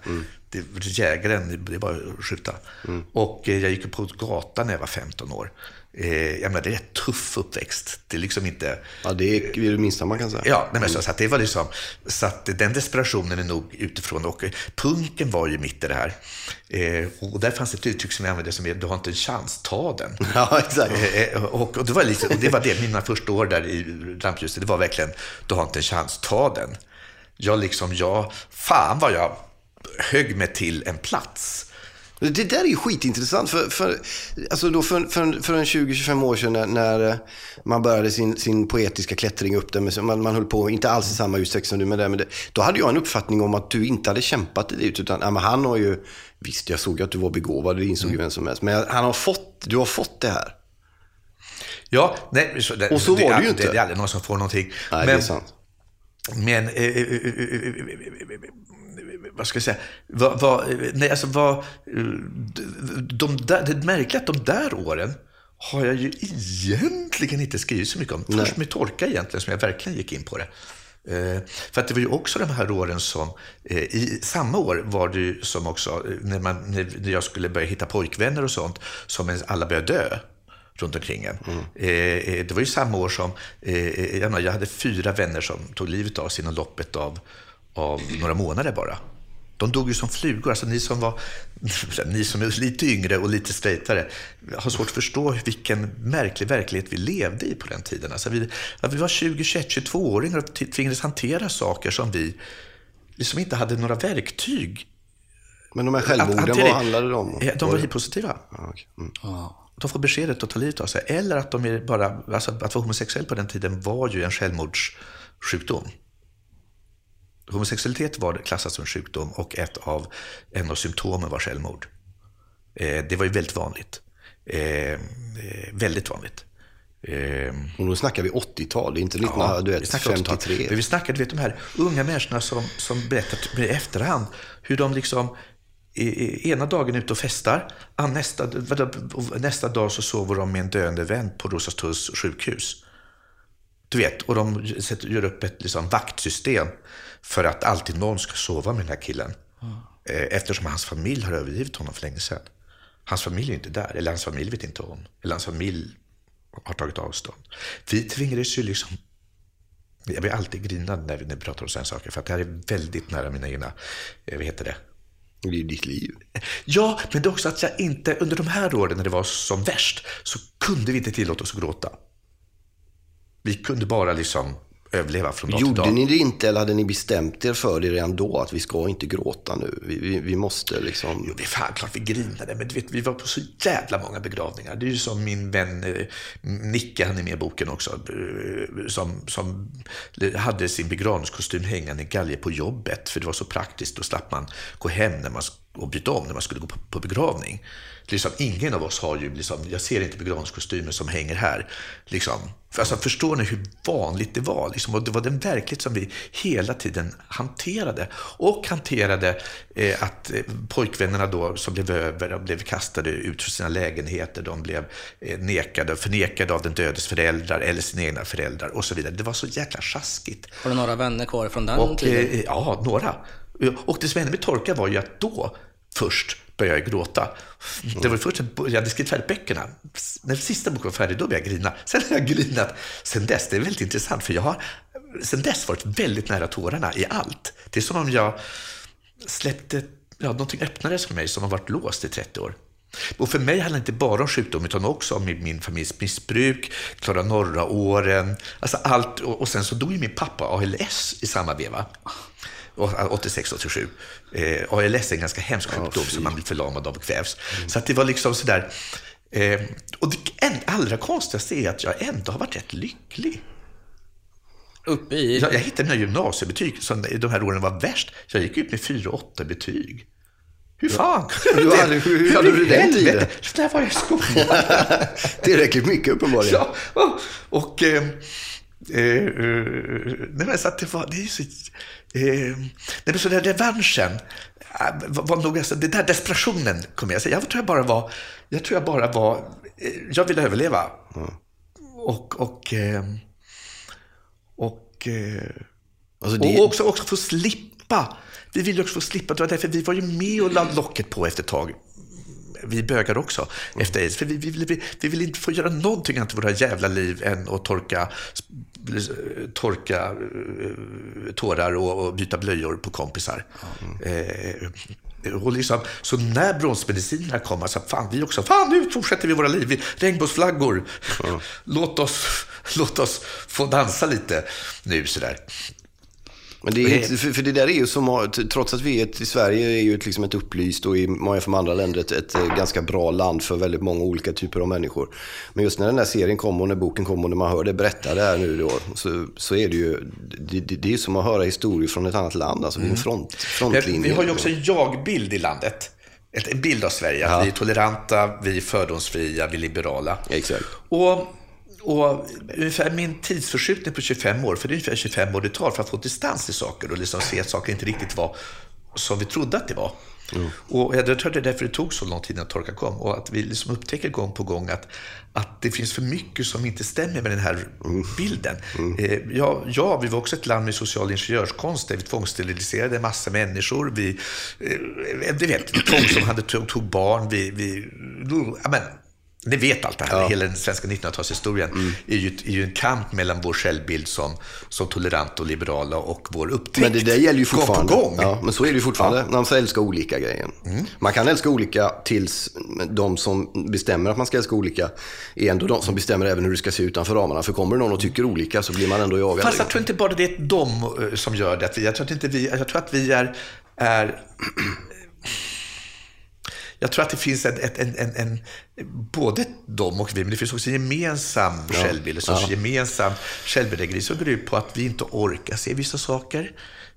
Speaker 4: Det, jägaren, det var att skjuta. Och eh, jag gick på gatan när jag var 15 år. Eh, jag menar, det är en tuff uppväxt. Det är liksom inte...
Speaker 3: Ja, det är det minsta man kan säga.
Speaker 4: Ja, nej, men så, så att det var liksom, så att den desperationen är nog utifrån. Och eh, punken var ju mitt i det här. Eh, och där fanns ett uttryck som jag använde som är, du har inte en chans, ta den. (laughs)
Speaker 3: Ja, exakt.
Speaker 4: Eh, eh, och, och, det var lite, och det var det, mina första år där i rampljuset, det var verkligen, du har inte en chans, ta den. Jag liksom, jag, fan vad jag högg mig till en plats.
Speaker 3: Det där är ju skitintressant. För, för, alltså då för, för, för en 20-25 år sedan när, när eh, man började sin, sin poetiska klättring upp där, man, man höll på, inte alls i samma utsträckning som du med det, men det, då hade jag en uppfattning om att du inte hade kämpat dig dit, utan ja, men han har ju, visst jag såg att du var begåvad, det insåg ju vem som helst, men han har fått, du har fått det här.
Speaker 4: Ja, nej, så det,
Speaker 3: Och så
Speaker 4: det,
Speaker 3: var det ju inte.
Speaker 4: Det, det är aldrig någon som får någonting.
Speaker 3: Nej, det är sant.
Speaker 4: Men, eh, eh, eh, eh, eh, vad ska jag säga? Vad, vad, nej, alltså vad, eh, de, där, det är märkligt att de där åren har jag ju egentligen inte skrivit så mycket om. Först med Torka egentligen, som jag verkligen gick in på det. Eh, för att det var ju också de här åren som, eh, i samma år var det ju som också, eh, när, man, när jag skulle börja hitta pojkvänner och sånt, som alla började dö runt omkring en. Eh, eh, det var ju samma år som, eh, eh, jag, menar, jag hade fyra vänner som tog livet av sig inom loppet av, av några månader bara. De dog ju som flugor. Alltså ni som var (laughs) ni som är lite yngre och lite straightare har svårt att förstå vilken märklig verklighet vi levde i på den tiden. Alltså vi, vi var 20, 21, 22-åringar och t- tvingades hantera saker som vi liksom inte hade några verktyg.
Speaker 3: Men de här
Speaker 4: att
Speaker 3: självmorden, vad handlade de om?
Speaker 4: De
Speaker 3: Var
Speaker 4: hiv-positiva.
Speaker 3: Ja, okej. mm.
Speaker 4: De får beskedet att ta livet av sig. Eller att de är bara, alltså att vara homosexuell på den tiden var ju en självmordssjukdom. Homosexualitet var klassat som en sjukdom och ett av, en av symptomen var självmord. Eh, det var ju väldigt vanligt. Eh, eh, väldigt vanligt. Eh,
Speaker 3: Och då snackar vi 80-tal, det är inte 19,
Speaker 4: Ja, vi snackar 80-tal.
Speaker 3: 53.
Speaker 4: Men vi snackar, du vet de här unga människorna som, som berättar i efterhand hur de liksom ena dagen ute och festar, ah, nästa, nästa dag så sover de med en döende vän på Rosastulls sjukhus. Du vet, och de gör upp ett liksom, vaktsystem för att alltid någon ska sova med den här killen. Eh, Eftersom hans familj har övergivit honom för länge sedan. Hans familj är inte där, eller hans familj vet inte om. Eller hans familj har tagit avstånd. Vi tvingades ju liksom jag blir alltid grinad när vi, när vi pratar om sådana saker, för att det här är väldigt nära mina egna, eh, vad heter det?
Speaker 3: Det är ju ditt liv.
Speaker 4: Ja, men det är också att jag inte, under de här åren när det var som värst, så kunde vi inte tillåta oss att gråta. Vi kunde bara liksom överleva från dag till
Speaker 3: Gjorde
Speaker 4: dag.
Speaker 3: ni det inte eller hade ni bestämt er för det redan då? Att vi ska inte gråta nu. Vi, vi, vi måste liksom...
Speaker 4: Jo, det är fan klart vi grinade, men du vet, vi var på så jävla många begravningar. Det är ju som min vän eh, Nicke, han är med i boken också, eh, som, som hade sin begravningskostym hängande i galge på jobbet, för det var så praktiskt. Då slapp man gå hem när man, och byta om när man skulle gå på, på begravning. Liksom, ingen av oss har ju, liksom, jag ser inte begravningskostymen som hänger här. Liksom. För, alltså, förstår ni hur vanligt det var? Liksom, och det var den verklighet som vi hela tiden hanterade. Och hanterade eh, att eh, pojkvännerna då som blev över och blev kastade ut från sina lägenheter, de blev eh, nekade, förnekade av den dödes föräldrar eller sina egna föräldrar och så vidare. Det var så jäkla sjaskigt.
Speaker 5: Har du några vänner kvar från den
Speaker 4: Och,
Speaker 5: tiden?
Speaker 4: eh, ja, några. Och det som hände med Torka var ju att då först började jag gråta. Det var först när jag hade skrivit färdigt böckerna. När sista boken var färdig, då började jag grina. (laughs) Sen har jag grinat sen dess. Det är väldigt intressant, för jag har sen dess varit väldigt nära tårarna i allt. Det är som om jag släppte, ja, någonting öppnades för mig som har varit låst i 30 år. Och för mig handlar det inte bara om sjukdom, utan också om min, min familjs missbruk, Klara Norra-åren, alltså allt. Och, och sen så dog ju min pappa ALS i samma veva. 86-87. Eh, ALS är en ganska hemsk sjukdom som man blir förlamad av och kvävs. Så att det var liksom sådär. Eh, och det en, allra konstigaste är att jag ändå har varit rätt lycklig.
Speaker 5: Uppe i...
Speaker 4: Jag, jag hittade mina gymnasiebetyg som de här åren var värst. Jag gick ut med 4-8 betyg. Hur fan?
Speaker 3: Hur hade- hur hade du den tiden?
Speaker 4: Så där var jag i skolan. (laughs)
Speaker 3: Tillräckligt mycket uppenbarligen.
Speaker 4: Ja, och, och eh, eh, eh, nej, men så att det var, det är så, eh, nej, så den revanschen eh, var, nog, alltså, det där desperationen kommer jag säga. Jag tror jag bara var, jag tror jag bara var, eh, jag ville överleva. Och, och, eh, och,
Speaker 3: Alltså det-
Speaker 4: Och också, också få slippa. Vi vill ju också få slippa. Det var därför vi var ju med och la locket på efter ett tag. Vi bögar också efter aids. För vi, vi, vi, vi vill inte få göra någonting annat i våra jävla liv än att torka, torka eh, tårar och, och byta blöjor på kompisar. Eh, och liksom, så när bromsmedicinerna kom, så fan vi också, fan nu fortsätter vi våra liv. Vi, regnbågsflaggor. Låt, oss, låt oss få dansa lite nu sådär.
Speaker 3: Men det är för, för det där är ju som, trots att vi är ett, i Sverige är ju ett, liksom ett upplyst och i många från andra länder ett, ett eh, ganska bra land för väldigt många olika typer av människor. Men just när den där serien kom och när boken kom och när man hör det berätta det här nu då, så, så är det ju, det, det, det är ju som att höra historier från ett annat land. Alltså, är en front, frontlinje.
Speaker 4: vi har ju också en jag-bild i landet. En bild av Sverige.
Speaker 3: Ja.
Speaker 4: vi är toleranta, vi är fördomsfria, vi är liberala.
Speaker 3: Exakt.
Speaker 4: Och, och ungefär min tidsförskjutning på 25 år, för det är ungefär 25 år det tar för att få distans till saker och liksom se att saker inte riktigt var som vi trodde att det var. Och jag tror det är därför det tog så lång tid innan torka kom. Och att vi liksom upptäcker gång på gång att, att det finns för mycket som inte stämmer med den här bilden. Eh, ja, ja, vi var också ett land med social ingenjörskonst där vi tvångssteriliserade massa människor. Vi, eh, du vet, vi tvång som hade tog, barn. Vi, vi, men, ni vet allt det här, hela den svenska 1900-talshistorien är, ju, är ju en kamp mellan vår självbild som, som tolerant och liberala och vår upptäckt.
Speaker 3: Men det där gäller ju fortfarande.
Speaker 4: Gång på gång.
Speaker 3: Ja, men så är det ju fortfarande. Man får älska olika grejen. Man kan älska olika tills de som bestämmer att man ska älska olika är ändå de som bestämmer även hur det ska se utanför ramarna. För kommer det någon och tycker olika så blir man ändå jagad.
Speaker 4: Fast jag tror inte bara det är de eh, som gör det. Jag tror, att inte vi, jag tror att vi är... är (clears throat) jag tror att det finns en, en, en, en, både de och vi, men det finns också en gemensam självbild, en sorts gemensam självbedrägeri som går ut på att vi inte orkar se vissa saker.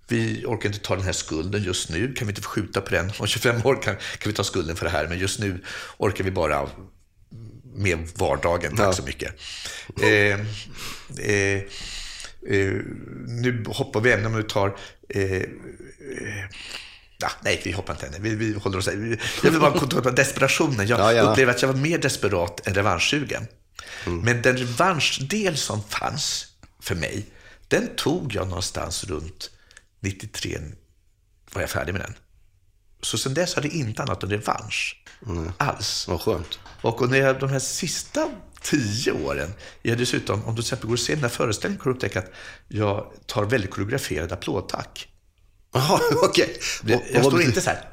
Speaker 4: Vi orkar inte ta den här skulden just nu. Kan vi inte få skjuta på den? Om 25 år kan, kan vi ta skulden för det här, men just nu orkar vi bara med vardagen. Tack så mycket. Eh, eh, eh, nu hoppar vi ämne om vi tar... Ja, nej, vi hoppar inte ännu. Vi, vi håller oss... vi- Jag vill bara upp desperationen. Jag
Speaker 3: Ja, gärna.
Speaker 4: upplever att jag var mer desperat än revanschsugen. Men den revanschdel som fanns för mig, den tog jag någonstans runt 93, var jag färdig med den. Så sen dess har det inte annat än revansch. Alls.
Speaker 3: Vad skönt.
Speaker 4: Och under jag- de här sista tio åren är jag dessutom, om du till exempel går och ser den här föreställningen, kommer du upptäcka att jag tar väldigt koreograferade applådtack.
Speaker 3: Jaha, (laughs) okej. Och
Speaker 4: Jag står inte så här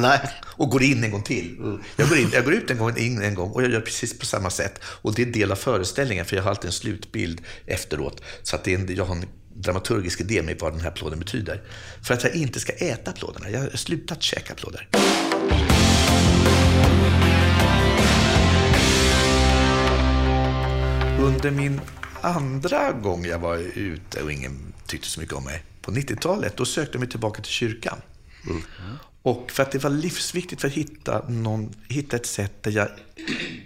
Speaker 3: Nej.
Speaker 4: och går in en gång till. Jag går, in, jag går ut en gång, in en gång och jag gör precis på samma sätt. Och det är del av föreställningen, för jag har alltid en slutbild efteråt. Så att det är en, jag har en dramaturgisk idé med vad den här applåden betyder. För att jag inte ska äta applåderna. Jag har slutat käka applåder. Under min andra gång jag var ute och ingen tyckte så mycket om mig, på 90-talet, då sökte mig tillbaka till kyrkan. Och för att det var livsviktigt för att hitta, någon, hitta ett sätt där jag,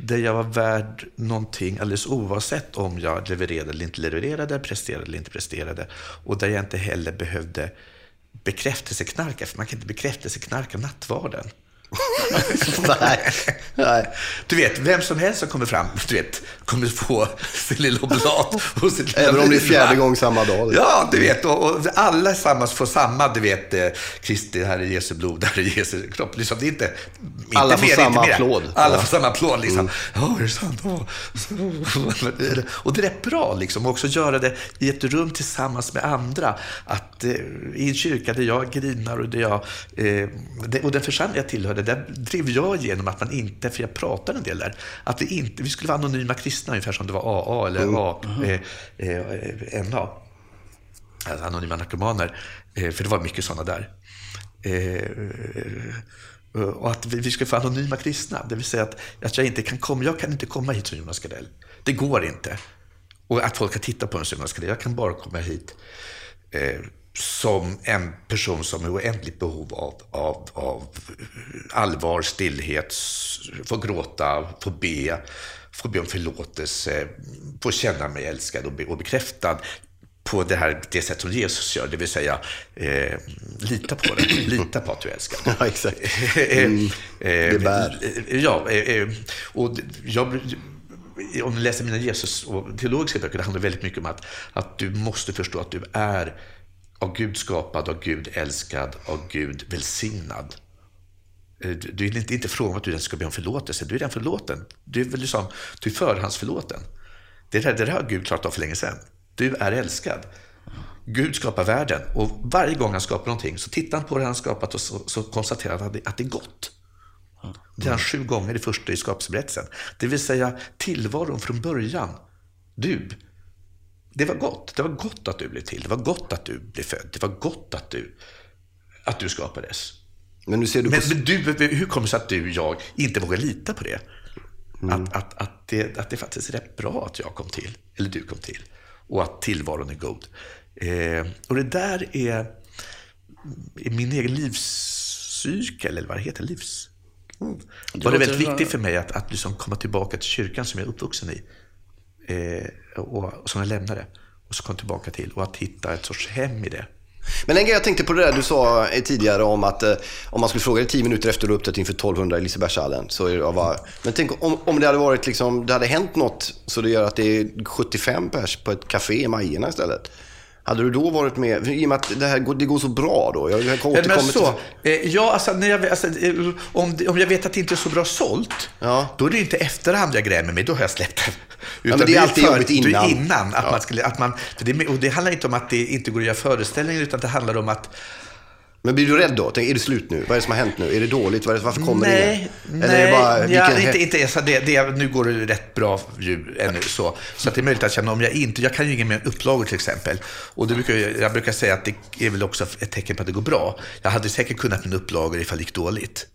Speaker 4: där jag var värd någonting alldeles oavsett om jag levererade eller inte levererade, presterade eller inte presterade. Och där jag inte heller behövde bekräftelseknarka, för man kan inte bekräftelseknarka nattvarden. (laughs)
Speaker 3: Nej. Nej.
Speaker 4: Du vet, vem som helst som kommer fram, du vet, kommer få sin lilla oblat och sitt lilla
Speaker 3: Även om det är fjärde gång samma dag.
Speaker 4: Ja, du vet, och, och alla tillsammans får samma, du vet, eh, Kristi, här är Jesu blod, här är Jesu kropp. Liksom, det är inte, inte
Speaker 3: Alla får
Speaker 4: mer,
Speaker 3: samma
Speaker 4: inte
Speaker 3: applåd.
Speaker 4: Alla
Speaker 3: Ja.
Speaker 4: får samma applåd, liksom. Ja, är det sant? Ja. (laughs) Och det är rätt bra, liksom, och också göra det i ett rum tillsammans med andra. Att eh, i en kyrka där jag grinar och där jag, eh, och den församling jag tillhörde, där drev jag igenom att man inte, för jag pratade en del där, att vi inte, vi skulle vara anonyma kristna, ungefär som det var AA eller A, eh, eh, NA alltså anonyma narkomaner, eh, för det var mycket sådana där. Eh, och att vi vi ska få anonyma kristna, det vill säga att, att jag inte kan komma, jag kan inte komma hit som Jonas Gardell. Det går inte. Och att folk kan titta på en som Jonas Gardell, jag kan bara komma hit eh, som en person som är oändligt behov av, av, av allvar, stillhet, få gråta, få be, få be om förlåtelse, få känna mig älskad och, be, och bekräftad på det, här, det sätt som Jesus gör, det vill säga eh, lita på det, (clears throat) lita på att du är älskad.
Speaker 3: Ja, exakt.
Speaker 4: Mm,
Speaker 3: det bär.
Speaker 4: Ja, eh, eh, och jag, om du läser mina Jesus och teologiska böcker, det handlar väldigt mycket om att, att du måste förstå att du är av Gud skapad, av Gud älskad, av Gud välsignad. Eh, du är inte, inte frågan om att du ska be om förlåtelse. Du är redan förlåten. Du är, väl liksom, du är förhandsförlåten. Det där, det där har Gud klarat av för länge sedan. Du är älskad. Gud skapar världen och varje gång han skapar någonting så tittar han på det han skapat och så, så konstaterar han att det, att det är gott. Det är han sju gånger i första i skapelseberättelsen. Det vill säga tillvaron från början. Du. Det var gott. Det var gott att du blev till. Det var gott att du blev född. Det var gott att du, att du skapades.
Speaker 3: Men nu ser du på...
Speaker 4: Men, men du, hur kommer det sig att du och jag inte vågar lita på det? Att, att, att, det? att det faktiskt är rätt bra att jag kom till, eller du kom till. Och att tillvaron är god. Eh, och det där är, är min egen livscykel, eller vad det heter, livs... Mm. Var det väldigt viktigt för mig att, att liksom komma tillbaka till kyrkan som jag är uppvuxen i. Eh, och, och som jag lämnade. Och så kom tillbaka till. Och att hitta ett sorts hem i det.
Speaker 3: Men en grej jag tänkte på det där du sa eh, tidigare om att eh, om man skulle fråga dig tio minuter efter du uppträtt inför 1200 i Lisebergshallen. Så är det bara, men tänk om, om det hade varit liksom, det hade hänt något så det gör att det är 75 pers på ett café i Majerna istället. Hade du då varit med, i och med att det här går, det går så bra då. Jag, jag
Speaker 4: Men,
Speaker 3: återkommer
Speaker 4: men så,
Speaker 3: till-
Speaker 4: eh, ja, alltså, när jag, alltså, eh, om, om jag vet att det inte är så bra sålt,
Speaker 3: Ja.
Speaker 4: då är det inte efterhand jag grämer mig, då har jag släppt det. Utan
Speaker 3: men det är alltid jobbigt innan.
Speaker 4: innan att man skulle, att man, det, och det handlar inte om att det inte går att göra föreställningar, utan det handlar om att
Speaker 3: Men blir du rädd då? Tänk, är det slut nu? Vad är det som har hänt nu? Är det dåligt? Det, varför kommer
Speaker 4: nej,
Speaker 3: ingen?
Speaker 4: nej,
Speaker 3: Eller är det bara,
Speaker 4: ja,
Speaker 3: vilken
Speaker 4: inte, inte alltså det, det, nu går det rätt bra ju ännu så. Så att det är möjligt att känna om jag inte, jag kan ju inga mer upplagor till exempel. Och det brukar, jag brukar säga att det är väl också ett tecken på att det går bra. Jag hade säkert kunnat mina upplagor ifall det gick dåligt.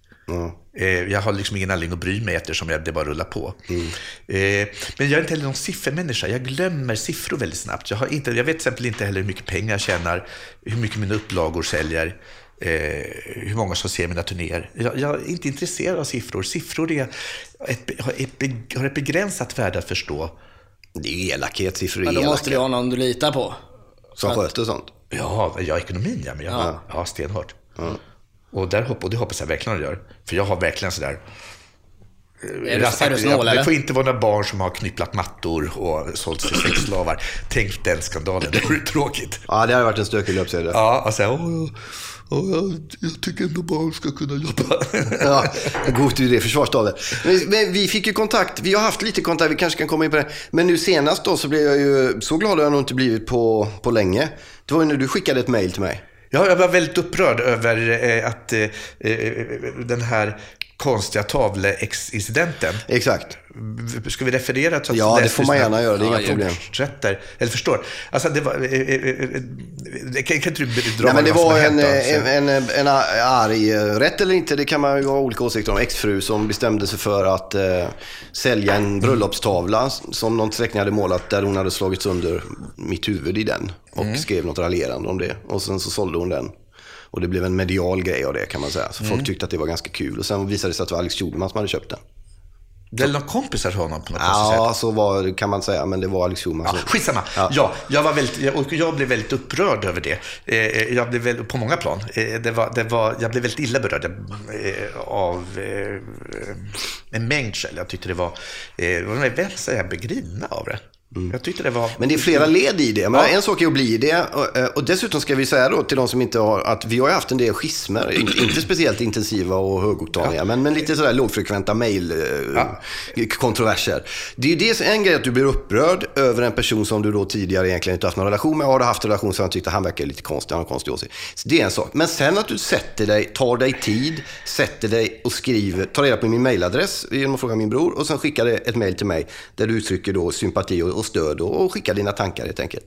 Speaker 4: Eh, Jag har liksom ingen anledning att bry mig eftersom jag, det bara rullar på. Eh, Men jag är inte heller någon siffermänniska. Jag glömmer siffror väldigt snabbt. Jag, har inte, jag vet till exempel inte heller hur mycket pengar jag tjänar, hur mycket mina upplagor säljer, eh, hur många som ser mina turnéer. Jag, jag är inte intresserad av siffror. Siffror är ett, har, ett, be- har ett begränsat värde att förstå.
Speaker 3: Det är ju elakhet, siffror är
Speaker 5: Men då måste du ha någon du litar på.
Speaker 3: Som sköter sånt.
Speaker 4: Ja, ja ekonomin ja, men jag, ja. stenhårt. Och, där hopp, och det hoppas jag verkligen att jag gör. För jag har verkligen sådär...
Speaker 5: Är du, är du snål
Speaker 4: det
Speaker 5: eller?
Speaker 4: får inte vara några barn som har knypplat mattor och sålt till sexslavar. Tänk den skandalen, det vore tråkigt.
Speaker 3: Ja, det hade varit en stökig löpsedel.
Speaker 4: Ja, och säga, åh, åh, jag, jag tycker ändå barn ska kunna jobba. (laughs)
Speaker 3: Ja, god idé, försvarstalet. Men, men vi fick ju kontakt, vi har haft lite kontakt, vi kanske kan komma in på det. Men nu senast då så blev jag ju, så glad har jag nog inte blivit på, på länge. Det var ju när du skickade ett mejl till mig.
Speaker 4: Ja, jag var väldigt upprörd över eh, att eh, eh, den här konstiga tavleincidenten.
Speaker 3: Exakt.
Speaker 4: Ska vi referera? Så att
Speaker 3: Ja, det får man gärna göra, det är inga
Speaker 4: ja,
Speaker 3: problem.
Speaker 4: Fortsätter, eller förstår. Alltså, det var... eh, eh, eh, Kan, kan inte du dra
Speaker 3: Nej, men det var
Speaker 4: har
Speaker 3: en, en, en, en arg, rätt eller inte, det kan man ju ha olika åsikter om, exfru som bestämde sig för att eh, sälja en (clears throat) bröllopstavla som någon släkting hade målat där hon hade slagit sönder mitt huvud i den. Och
Speaker 4: Mm.
Speaker 3: skrev något raljerande om det. Och sen så sålde hon den. Och det blev en medial grej av det kan man säga. Så
Speaker 4: Mm.
Speaker 3: folk tyckte att det var ganska kul. Och sen visade det sig att det var Alex Schulman som hade köpt den.
Speaker 4: Det är någon kompisar till honom på något konstigt sätt.
Speaker 3: Ja, så var, kan man säga. Men det var Alex Schulman
Speaker 4: Ja, skitsamma.
Speaker 3: Ja.
Speaker 4: Ja. jag, var väldigt, jag, jag blev väldigt upprörd över det. Eh, jag blev väl, på många plan. Eh, det var, det var, jag blev väldigt illa berörd eh, av eh, en mängd skäl. Jag tyckte det var, eh, var vem säger jag, begrina av det. Jag tyckte det var...
Speaker 3: Men det är flera led i det. Men
Speaker 4: Ja.
Speaker 3: En sak är att bli det. Och, eh, och dessutom ska vi säga då till de som inte har, att vi har haft en del schismer. Inte, (clears throat) inte speciellt intensiva och högoktaniga, men, men lite sådär lågfrekventa mejlkontroverser. Det är ju det, en grej att du blir upprörd över en person som du då tidigare egentligen inte haft någon relation med. Har du haft en relation så har han tyckt att han verkar lite konstig, han har konstig åsikt. Så det är en sak. Men sen att du sätter dig, tar dig tid, sätter dig och skriver, tar reda på min mejladress genom att fråga min bror och sen skickar ett mejl till mig där du uttrycker då sympati och stöd och, och skickar dina tankar helt enkelt.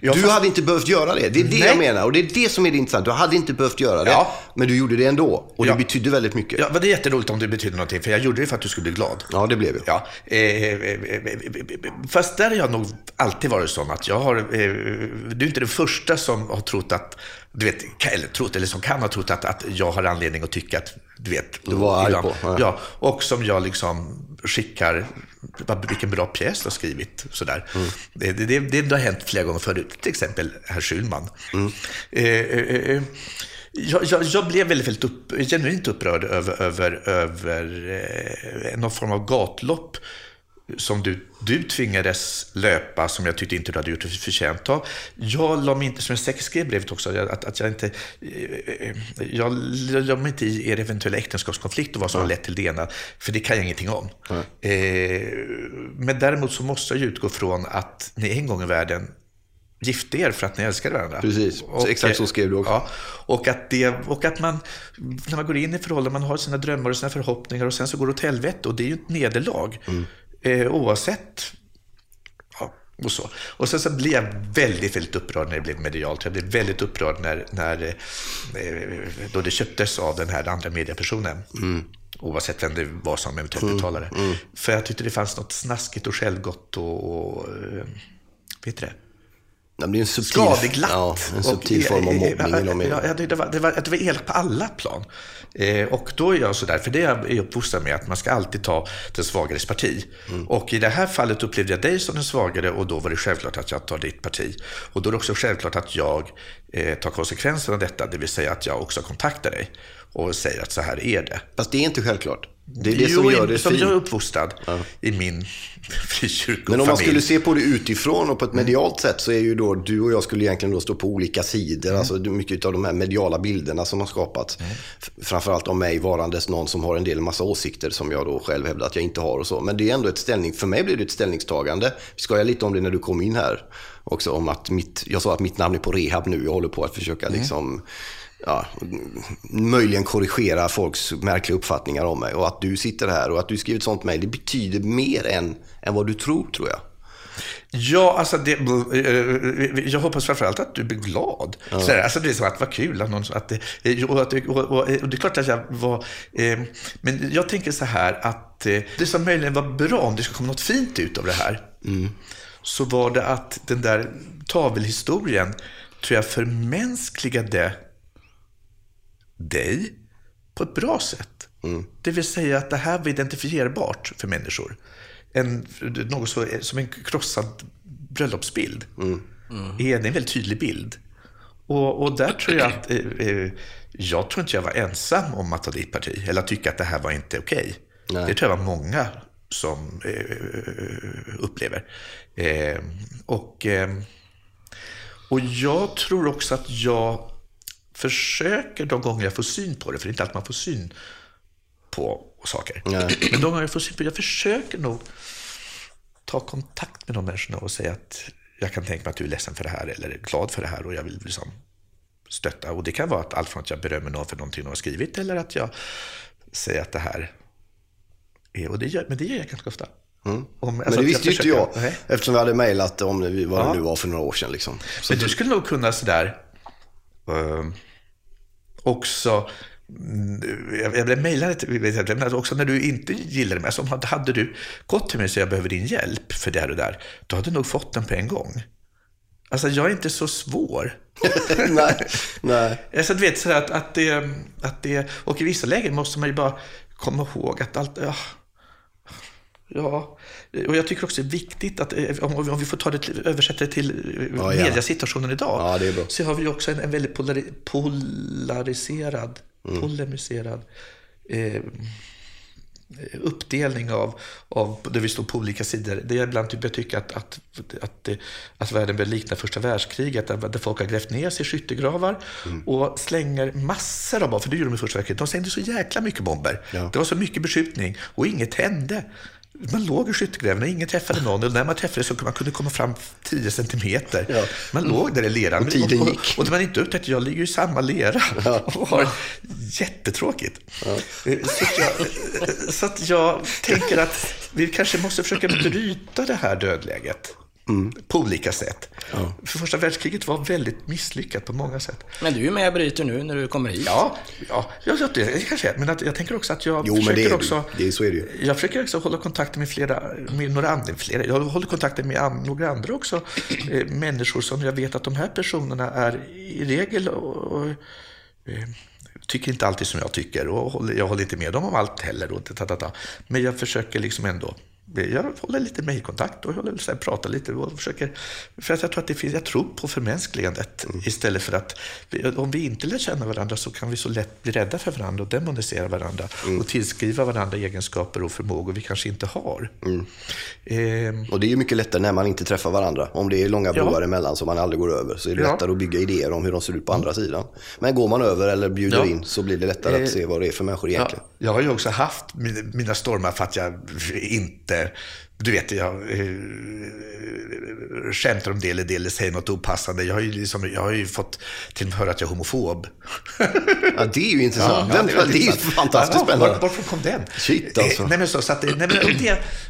Speaker 4: Ja,
Speaker 3: du
Speaker 4: fast-
Speaker 3: hade inte behövt göra det. Det är det
Speaker 4: Nej.
Speaker 3: jag menar. Och det är det som är det intressanta. Du hade inte behövt göra det.
Speaker 4: Ja.
Speaker 3: Men du gjorde det ändå. Och
Speaker 4: Ja.
Speaker 3: det betydde väldigt mycket.
Speaker 4: Ja, men det är jätteroligt om det betyder någonting, för jag gjorde det för att du skulle bli glad.
Speaker 3: Ja, det blev jag.
Speaker 4: Ja, eh, eh, eh, fast där har jag nog alltid varit sån att jag har, du är inte den första som har trott att, du vet, eller trott, eller som kan ha trott att, att jag har anledning att tycka att, du vet.
Speaker 3: Du var arg på, ja.
Speaker 4: Ja, och som jag liksom skickar, vilken bra pjäs du har skrivit, sådär.
Speaker 3: Mm.
Speaker 4: Det, det, det, det har hänt flera gånger förut, till exempel herr Schulman.
Speaker 3: Mm.
Speaker 4: Eh, eh, eh, jag, jag, jag blev väldigt, väldigt upp, genuint upprörd över, över, över eh, någon form av gatlopp som du, du tvingades löpa som jag tyckte inte du hade gjort dig förtjänt av. Jag la mig inte, som jag säkert skrev brevet också, att, att jag inte, eh, jag la mig inte i er eventuella äktenskapskonflikt och vad som har lett till det ena, för det kan jag ingenting om. Eh, men däremot så måste jag ju utgå från att ni en gång i världen gifte er för att ni älskade varandra.
Speaker 3: Precis. Exakt så skrev du också.
Speaker 4: Ja, och, att det, och att man, när man går in i förhållanden, man har sina drömmar och sina förhoppningar och sen så går det åt helvete och det är ju ett nederlag. Eh, oavsett. Ja, och så. Och sen så blev jag väldigt, väldigt upprörd när det blev medialt. Jag blev väldigt upprörd när, när eh, då det köptes av den här andra mediepersonen. Oavsett vem det var som eventuellt betalade. För jag tyckte det fanns något snaskigt och självgott och, och eh, vet du det?
Speaker 3: Ja, det är en subtil,
Speaker 4: skadeglatt.
Speaker 3: Ja, en subtil
Speaker 4: Och-
Speaker 3: form av
Speaker 4: eh,
Speaker 3: mobbning.
Speaker 4: ja, det, det, var, det, var, det var elakt på alla plan. Eh, och då är jag sådär, för det är jag uppfostrad med, att man ska alltid ta den svagares parti.
Speaker 3: Mm.
Speaker 4: Och i det här fallet upplevde jag dig som den svagare och då var det självklart att jag tar ditt parti. Och då är det också självklart att jag eh, tar konsekvenserna av detta, det vill säga att jag också kontaktar dig och säger att så här är det.
Speaker 3: Fast det är inte självklart. Det är det som
Speaker 4: Jo,
Speaker 3: gör det
Speaker 4: som
Speaker 3: fint.
Speaker 4: jag är uppfostrad i min (laughs) frikyrkofamilj.
Speaker 3: Men om man skulle se på det utifrån och på ett
Speaker 4: Mm.
Speaker 3: medialt sätt så är ju då du och jag skulle egentligen då stå på olika sidor.
Speaker 4: Mm.
Speaker 3: Alltså mycket av de här mediala bilderna som har skapats. F- Framförallt om mig varandes någon som har en del massa åsikter som jag då själv hävdar att jag inte har och så. Men det är ändå ett ställning, för mig blir det ett ställningstagande. Vi skojade lite om det när du kom in här också om att mitt, jag sa att mitt namn är på rehab nu. Jag håller på att försöka
Speaker 4: Mm.
Speaker 3: liksom ja, möjligen korrigera folks märkliga uppfattningar om mig. Och att du sitter här och att du skriver ett sånt mejl, det betyder mer än, än vad du tror, tror jag.
Speaker 4: Ja, alltså det, eh, jag hoppas framförallt att du blir glad. Så här, alltså det är så att vad kul att någon, att det, och, att och, och, och det är klart att jag var, eh, men jag tänker så här att eh, det som möjligen var bra, om det ska komma något fint ut av det här, så var det att den där tavelhistorien tror jag förmänskligade dig på ett bra sätt. Det vill säga att det här var identifierbart för människor. En, något så, som en krossad bröllopsbild. Är en väldigt tydlig bild. Och, och där tror jag att, eh, eh, jag tror inte jag var ensam om att ta ditt parti, eller att tycka att det här var inte okej.
Speaker 3: Nej.
Speaker 4: Det tror jag var många som eh, upplever. Eh, och, eh, och jag tror också att jag försöker de gånger jag får syn på det, för det är inte alltid man får syn på saker.
Speaker 3: Nej. (clears throat)
Speaker 4: Men de gånger jag får syn på det, jag försöker nog ta kontakt med de människorna och säga att jag kan tänka mig att du är ledsen för det här eller är glad för det här och jag vill liksom stötta. Och det kan vara att allt från att jag berömmer någon för någonting de har skrivit eller att jag säger att det här är, och det gör, men det gör jag ganska ofta. Om,
Speaker 3: Mm. Men
Speaker 4: alltså
Speaker 3: det
Speaker 4: att
Speaker 3: visste ju inte jag,
Speaker 4: Nej.
Speaker 3: eftersom vi hade mejlat om det, vad
Speaker 4: Ja.
Speaker 3: det nu var för några år sedan. Liksom. Så
Speaker 4: Men du skulle nog kunna sådär eh, också mm, jag blev mejlad, men också när du inte gillade mig, alltså hade- hade du gått till mig och sagt jag behöver din hjälp för det här och där, då hade du nog fått den på en gång. Alltså jag är inte så svår. (laughs)
Speaker 3: nej, nej.
Speaker 4: Alltså, du vet, så att, att, det, att det... Och i vissa lägen måste man ju bara komma ihåg att allt... Ja, ja. Och jag tycker också det är viktigt att, eh, om, vi får ta det, översätta det till eh,
Speaker 3: Ja, gärna.
Speaker 4: mediasituationen idag,
Speaker 3: Ja,
Speaker 4: så har vi också en, en väldigt polari, polariserad,
Speaker 3: Mm.
Speaker 4: polemiserad eh, uppdelning av, av där vi står på olika sidor. Det är ibland typ jag tycker att, att, att, det- att världen bör likna första världskriget, där, där folk har grävt ner sig i skyttegravar
Speaker 3: Mm.
Speaker 4: och slänger massor av bomber, för det gjorde de i första världskriget. De slängde så jäkla mycket bomber.
Speaker 3: Ja.
Speaker 4: Det var så mycket beskjutning och inget hände. Man låg i skyttegräven och ingen träffade någon. Och när man träffade så kunde man kunde komma fram 10 centimeter.
Speaker 3: Ja.
Speaker 4: Man låg där i leran.
Speaker 3: Och tiden
Speaker 4: och,
Speaker 3: gick.
Speaker 4: och, och när man inte upptäckte, jag ligger i samma lera (laughs) och har jättetråkigt. Eh, Så, att jag, så att jag tänker att vi kanske måste försöka bryta det här dödläget på olika sätt. För första världskriget var väldigt misslyckat på många sätt.
Speaker 5: Men du är med och bryter nu när du kommer hit.
Speaker 4: Ja, ja, ja det, det kanske. Men att, jag tänker också att jag
Speaker 3: Jo, men
Speaker 4: försöker
Speaker 3: det är-
Speaker 4: också...
Speaker 3: det är- så är det ju.
Speaker 4: Jag försöker också hålla kontakt med flera, med några andra, flera, jag håller kontakten med an, några andra också, (clears throat) eh, människor som jag vet att de här personerna är i regel och, och, eh, tycker inte alltid som jag tycker och håller, jag håller inte med dem om allt heller. Och ta, ta, ta. Men jag försöker liksom ändå jag håller lite mejlkontakt och håller, så här, pratar lite och försöker, för att jag tror att det finns, jag tror på förmänskligandet
Speaker 3: Mm.
Speaker 4: istället för att, om vi inte lär känna varandra så kan vi så lätt bli rädda för varandra och demonisera varandra
Speaker 3: Mm.
Speaker 4: och tillskriva varandra egenskaper och förmågor vi kanske inte har. Ehm,
Speaker 3: Och det är ju mycket lättare när man inte träffar varandra. Om det är långa
Speaker 4: Ja.
Speaker 3: broar emellan som man aldrig går över så är det
Speaker 4: Ja.
Speaker 3: lättare att bygga idéer om hur de ser ut på andra sidan. Men går man över eller bjuder
Speaker 4: Ja.
Speaker 3: in så blir det lättare
Speaker 4: Eh,
Speaker 3: att se vad det är för människor egentligen.
Speaker 4: Ja, jag har ju också haft mina stormar för att jag inte, du vet, jag eh, skämtar om det eller det eller säger något opassande. Jag har ju, liksom, jag har ju fått till och med höra att jag är homofob.
Speaker 3: Ja, det är ju intressant.
Speaker 4: Ja,
Speaker 3: Vem,
Speaker 4: det
Speaker 3: det,
Speaker 4: är
Speaker 3: ju fantastiskt
Speaker 4: Ja,
Speaker 3: spännande.
Speaker 4: Var, varifrån kom den?
Speaker 3: Shit, alltså.
Speaker 4: Eh, nej, men så, så att, nej, men, och, det,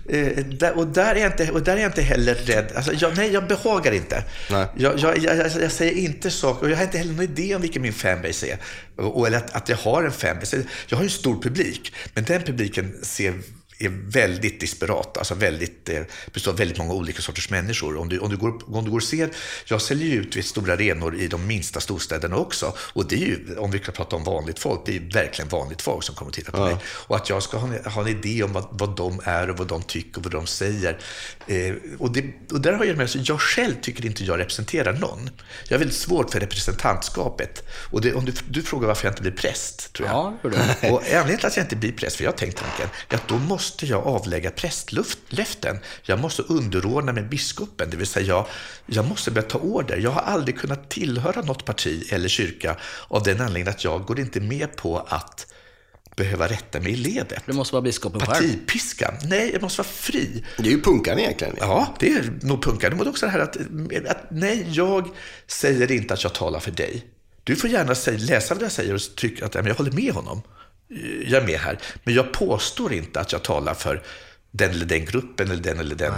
Speaker 4: eh, där, och, där är jag inte, och där är jag inte heller rädd. Alltså, jag, nej, jag behagar inte.
Speaker 3: Nej.
Speaker 4: Jag, jag, jag, jag, jag säger inte saker, och jag har inte heller någon idé om vilken min fanbase är. Och, och, eller att, att jag har en fanbase. Jag har ju en stor publik, men den publiken ser är väldigt disparat, alltså väldigt, eh, består av väldigt många olika sorters människor. Om du, om du, går, om du går och ser, jag säljer ju ut vid stora arenor i de minsta storstäderna också. Och det är ju, om vi kan prata om vanligt folk, det är ju verkligen vanligt folk som kommer och tittar på mig. Och att jag ska ha en, ha en idé om vad, vad de är och vad de tycker och vad de säger. Eh, och, det, och där har jag med, så jag själv tycker inte jag representerar någon. Jag har väldigt svårt för representantskapet. Och det, om du, du frågar varför jag inte blir präst, tror jag.
Speaker 1: Ja. (laughs)
Speaker 4: Och anledningen till att jag inte blir präst, för jag har tänkt tanken, är att då måste jag avlägga prästlöften. Jag måste underordna mig biskopen, det vill säga jag, jag måste börja ta order. Jag har aldrig kunnat tillhöra något parti eller kyrka av den anledningen att jag går inte med på att behöva rätta mig i ledet.
Speaker 1: Du måste vara biskopen själv.
Speaker 4: Partipiskan? Nej, jag måste vara fri.
Speaker 3: Det är ju punkan egentligen.
Speaker 4: Ja, det är nog punkande. Men också det här att, att nej, jag säger inte att jag talar för dig. Du får gärna säga, läsa vad jag säger och tycka att jag håller med honom. Jag är med här. Men jag påstår inte att jag talar för den eller den gruppen eller den eller den,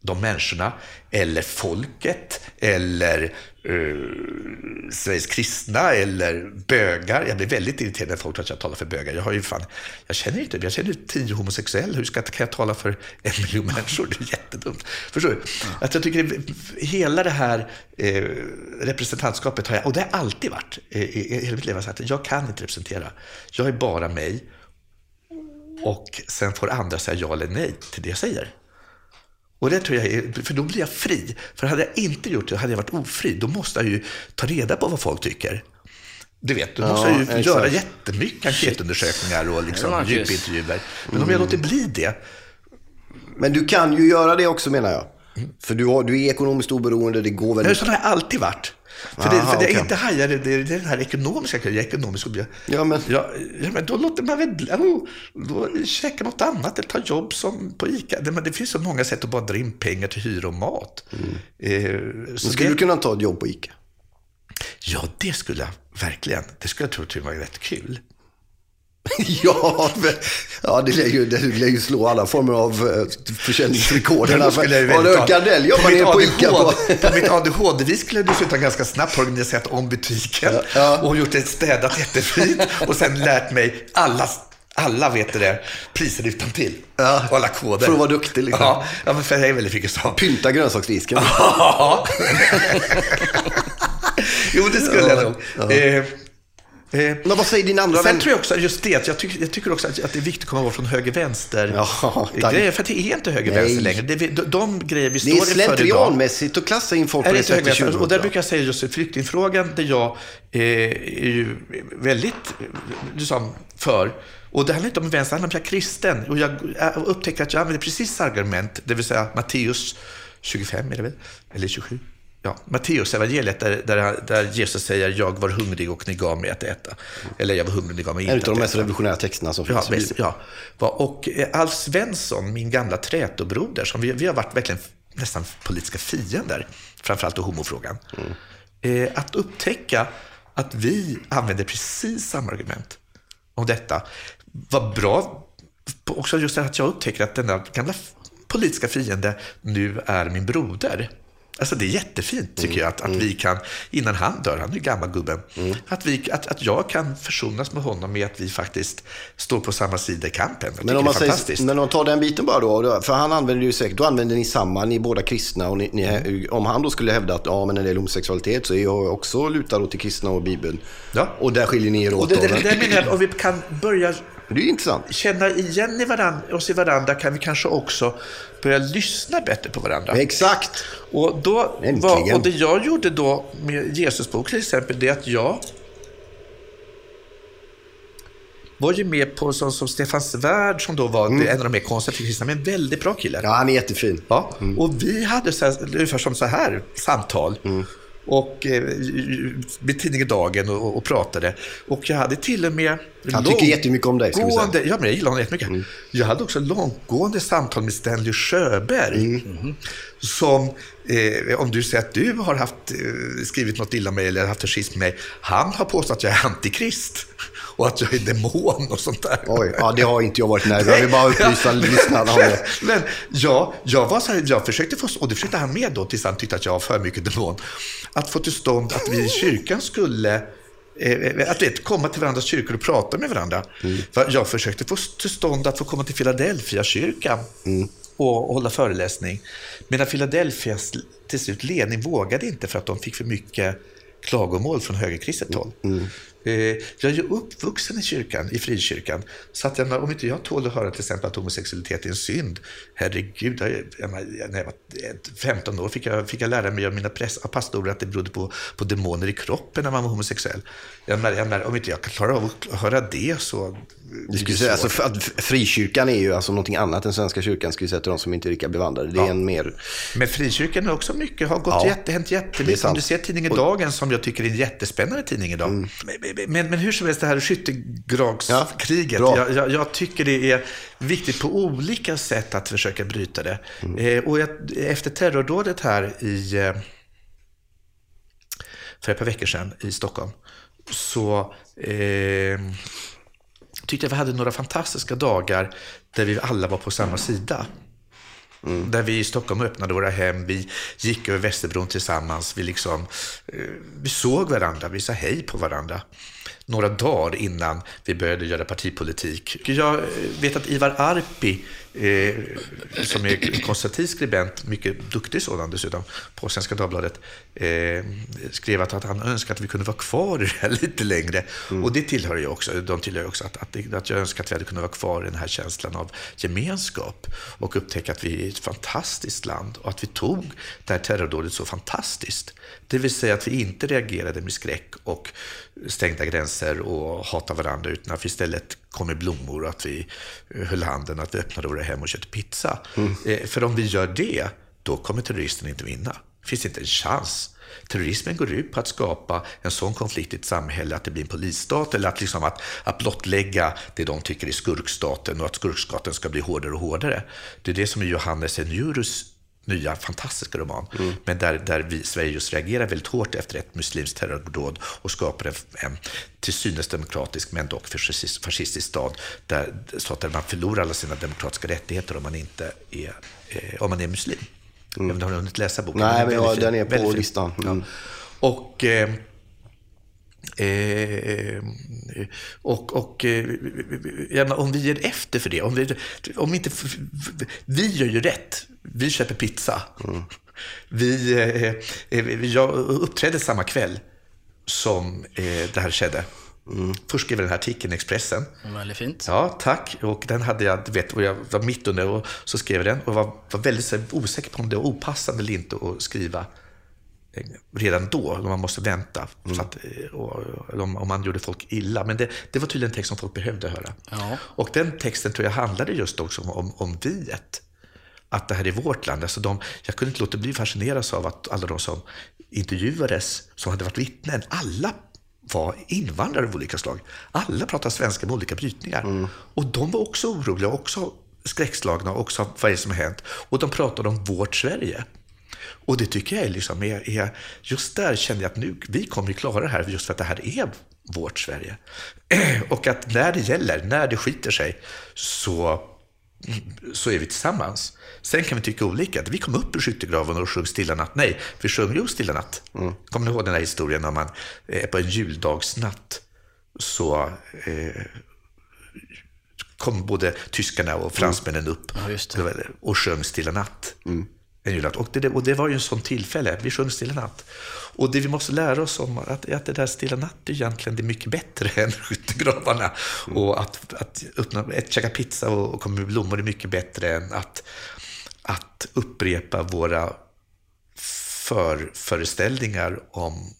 Speaker 4: de människorna. Eller folket. Eller eh, Sveriges kristna. Eller bögar. Jag blir väldigt irriterad när folk tror att jag talar för bögar. Jag har ju fan, jag känner inte, jag känner tio homosexuella. Hur ska, kan jag tala för en miljon människor? Det är jättedumt. Förstår du? Att jag tycker det, hela det här eh, representantskapet har jag, och det har alltid varit eh, i, i hela mitt liv, har jag sagt att jag kan inte representera. Jag är bara mig. Och sen får andra säga ja eller nej till det jag säger. Och det tror jag är, för då blir jag fri. För hade jag inte gjort det, hade jag varit ofri, då måste jag ju ta reda på vad folk tycker. Du vet, då måste jag ju
Speaker 3: exakt.
Speaker 4: göra jättemycket enkätundersökningar och liksom djupintervjuer. Men om jag låter bli det,
Speaker 3: Men du kan ju göra det också menar jag. För du, har, du är ekonomiskt oberoende, det går väldigt...
Speaker 4: så har jag alltid varit. För, det,
Speaker 3: Aha,
Speaker 4: för det jag inte hajar, det, det är den här ekonomiska är ekonomisk
Speaker 3: Ja, men-
Speaker 4: ja, ja, men då låter man väl, oh, då käka något annat eller ta jobb som på ICA. Det, men det finns så många sätt att bara dra in pengar till hyra och mat. Eh,
Speaker 3: Mm. Skulle
Speaker 4: det,
Speaker 3: du kunna ta ett jobb på ICA?
Speaker 4: Ja, det skulle jag verkligen. Det skulle jag tro var rätt kul. (laughs)
Speaker 3: ja, ja det, lär ju, det lär ju slå alla former av eh, försäljningsrekord.
Speaker 4: På
Speaker 3: jobbar nere på ICA? På,
Speaker 4: mitt ADHD-vis skulle jag dessutom ganska snabbt organiserat om butiken
Speaker 3: Ja.
Speaker 4: och gjort det städat jättefint och sen lärt mig alla, alla vet det, priser utan till
Speaker 3: Ja.
Speaker 4: och alla koder.
Speaker 3: För att vara duktig, liksom.
Speaker 4: Ja, ja men för jag är väldigt sånt.
Speaker 3: Pynta grönsaksdisken.
Speaker 4: Ja. (laughs) jo, det skulle jag nog. Eh, eh,
Speaker 3: Men vad säger din andra
Speaker 4: Sen
Speaker 3: vän?
Speaker 4: tror jag också, just det, jag tycker, jag tycker också att, att det är viktigt att komma bort från höger-vänster.
Speaker 3: Ja,
Speaker 4: grejer, för att det är inte höger-vänster längre. Det, är- de, de grejer vi
Speaker 3: Det är
Speaker 4: står inför idag.
Speaker 3: slentrianmässigt att klassa in folk
Speaker 4: Är
Speaker 3: på
Speaker 4: det
Speaker 3: det sättet?
Speaker 4: Och där
Speaker 3: 2000.
Speaker 4: brukar jag säga just i flyktingfrågan, där jag eh, är ju väldigt liksom, för. Och det handlar inte om vänster, det handlar om att jag är kristen. Och jag upptäcker att jag använder precis argument, det vill säga Matteus 25, är det väl? Eller 27? Ja, Matteus evangeliet där, där, där Jesus säger jag var hungrig och ni gav mig att äta. Eller jag var hungrig och ni gav mig
Speaker 3: En
Speaker 4: inte
Speaker 3: av de
Speaker 4: att
Speaker 3: mest
Speaker 4: äta.
Speaker 3: revolutionära texterna som
Speaker 4: Ja,
Speaker 3: finns.
Speaker 4: visst,
Speaker 3: Bibeln.
Speaker 4: ja. Och eh, Alf Svensson, min gamla trätobroder, som vi, vi har varit verkligen nästan politiska fiender, framförallt i homofrågan. Eh, att upptäcka att vi använder precis samma argument om detta var bra. Också just att jag upptäcker att denna gamla politiska fiende nu är min broder. Alltså det är jättefint tycker jag att, att vi kan, innan han dör, han är ju gammal gubben, att, vi, att, att jag kan försonas med honom med att vi faktiskt står på samma sida i kampen. Jag
Speaker 3: Men om, man
Speaker 4: det är
Speaker 3: säger, men om man tar den biten bara då, för han använder ju säkert, då använder ni samma, ni är båda kristna och ni, ni, om han då skulle hävda att ja men när det gäller homosexualitet så är jag också lutad åt det kristna och Bibeln.
Speaker 4: Ja.
Speaker 3: Och där skiljer ni er åt.
Speaker 4: Och det, det, det menar jag, om vi kan börja
Speaker 3: Det är ju intressant.
Speaker 4: känna igen i varandra, oss i varandra kan vi kanske också börja lyssna bättre på varandra.
Speaker 3: Exakt.
Speaker 4: Och, då var, och det jag gjorde då med Jesusbok till exempel, det är att jag var ju med på sånt som Stefan Svärd som då var en av de mer konservativa kristna, men en väldigt bra kille.
Speaker 3: Ja, han är jättefin.
Speaker 4: Ja, och vi hade så här, ungefär som så här samtal. Och eh, med tidningen Dagen och, och pratade. Och jag hade till och med...
Speaker 3: Han tycker jättemycket om dig, ska vi säga.
Speaker 4: Ja, men jag gillar honom jättemycket. Jag hade också långtgående samtal med Stanley Sjöberg. Som, eh, om du säger att du har haft, eh, skrivit något illa om mig eller haft en schism med mig. Han har påstått att jag är antikrist. Och att jag är demon och sånt där.
Speaker 3: Oj, ja, det har inte jag varit nära. Jag vill bara (laughs) upplysa lyssnarna om det. (laughs)
Speaker 4: Men ja, jag, var så här, jag försökte få, och det försökte han med då, tills han tyckte att jag var för mycket demon, att få till stånd att vi i kyrkan skulle eh, att vet, komma till varandras kyrkor och prata med varandra. För jag försökte få till stånd att få komma till Philadelphia kyrkan och hålla föreläsning. Medan Philadelphias till slut ledning vågade inte för att de fick för mycket klagomål från högerkristet håll. Eh, Jag är ju uppvuxen i kyrkan, i frikyrkan. Så att om inte jag tål att höra till exempel att homosexualitet är en synd, herregud, jag, när jag var 15 år fick jag, fick jag lära mig av mina präst, av pastorer att det berodde på, på demoner i kroppen när man var homosexuell. Jag jag om inte jag kan klara av att höra det så...
Speaker 3: Du skulle säga, alltså, att frikyrkan är ju alltså någonting annat än Svenska kyrkan, skulle säga till de som inte är lika bevandrade. Det är en mer...
Speaker 4: Men frikyrkan är också mycket, har gått
Speaker 3: Ja,
Speaker 4: jätte, hänt jättemycket. Om du ser tidningen Dagen som jag tycker är en jättespännande tidning idag. Men, men, men, hur som helst, det här skyttegravskriget.
Speaker 3: Ja,
Speaker 4: jag, jag, jag tycker det är viktigt på olika sätt att försöka bryta det. Eh, och jag, efter terrordådet här i, eh, för ett par veckor sedan i Stockholm, så eh, tyckte jag vi hade några fantastiska dagar där vi alla var på samma sida. Där vi i Stockholm öppnade våra hem, vi gick över Västerbron tillsammans, vi, liksom, eh, vi såg varandra, vi sa hej på varandra. Några dagar innan vi började göra partipolitik. Jag vet att Ivar Arpi, eh, som är konservativ skribent, mycket duktig sådan dessutom, på Svenska Dagbladet, eh, skrev att, att han önskar att vi kunde vara kvar i det här (laughs) lite längre. Och det tillhör ju också, de tillhör också att, att, att jag önskar att vi hade kunnat vara kvar i den här känslan av gemenskap och upptäcka att vi är ett fantastiskt land och att vi tog det här terrordådet så fantastiskt. Det vill säga att vi inte reagerade med skräck och stängda gränser och hatade varandra utan att vi istället kom med blommor och att vi höll handen, att vi öppnade våra hem och köpte pizza. Eh, För om vi gör det, då kommer terroristen inte vinna. Det finns inte en chans. Terrorismen går ut på att skapa en sån konflikt i ett samhälle att det blir en polisstat eller att, liksom att, att blottlägga det de tycker är skurkstaten och att skurkstaten ska bli hårdare och hårdare. Det är det som är Johannes Enjurus nya fantastiska roman. Men där, där vi, Sverige just reagerar väldigt hårt efter ett muslimskt terrordåd och skapar en, en till synes demokratisk men dock fascist, fascistisk stad där, så att man förlorar alla sina demokratiska rättigheter om man inte är, eh, om man är muslim. Jag vet inte, har du hunnit läsa boken?
Speaker 3: Nej, men
Speaker 4: väldigt
Speaker 3: ja,
Speaker 4: fin.
Speaker 3: den är på listan. Mm.
Speaker 4: Ja. Och, eh, eh, och, och eh, om vi ger efter för det, om vi, om inte, vi gör ju rätt. Vi köper pizza. Vi, eh, eh, jag uppträdde samma kväll som eh, det här skedde. Först skrev jag den här artikeln i Expressen.
Speaker 1: Väldigt fint.
Speaker 4: Ja, tack. Och den hade jag, du vet, och jag var mitt under och så skrev jag den och var, var väldigt så här, osäker på om det var opassande eller inte att skriva eh, redan då, man måste vänta. Så att, eh, om, man gjorde folk illa. Men det, det var tydligen en text som folk behövde höra.
Speaker 1: Ja.
Speaker 4: Och den texten tror jag handlade just också om, om, viet. Att det här är vårt land. Alltså de, jag kunde inte låta bli fascineras av att alla de som intervjuades, som hade varit vittnen, alla var invandrare av olika slag. Alla pratade svenska med olika brytningar. Och de var också oroliga, också skräckslagna, också av vad det är som har hänt. Och de pratade om vårt Sverige. Och det tycker jag är, liksom, är, är just där kände jag att nu, vi kommer klara det här just för att det här är vårt Sverige. (clears throat) Och att när det gäller, när det skiter sig, så, så är vi tillsammans. Sen kan vi tycka olika. Vi kom upp ur skyttegraven och sjöng Stilla natt. Nej, vi sjöng ju Stilla natt. Kommer ni ihåg den här historien när man eh, på en juldagsnatt så eh, kom både tyskarna och fransmännen upp
Speaker 1: Ja, just det.
Speaker 4: och sjöng Stilla natt en julnatt. Och det, och det var ju en sån tillfälle. Vi sjöng Stilla natt. Och det vi måste lära oss om att, att det där Stilla natt är egentligen det är mycket bättre (laughs) än skyttegravarna. Och att, att öppna, ett käka pizza och, och komma med blommor är mycket bättre än att, att upprepa våra för, föreställningar om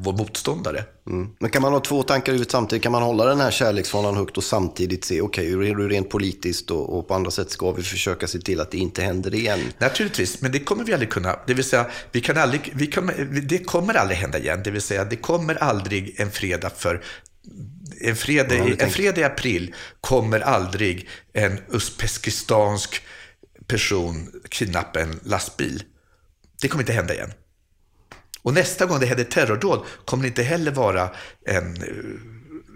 Speaker 4: vår motståndare.
Speaker 3: Mm. Men kan man ha två tankar i huvudet samtidigt? Kan man hålla den här kärleksfanan högt och samtidigt se, okej, okay, hur är det rent politiskt och, och, på andra sätt ska vi försöka se till att det inte händer igen?
Speaker 4: Naturligtvis, men det kommer vi aldrig kunna. Det vill säga, vi kan aldrig, vi kommer, det kommer aldrig hända igen. Det vill säga, det kommer aldrig en fredag för en fredag, ja, en fredag i april kommer aldrig en uzbekistansk person kidnappa en lastbil. Det kommer inte hända igen. Och nästa gång det händer terrordåd kommer det inte heller vara en eh,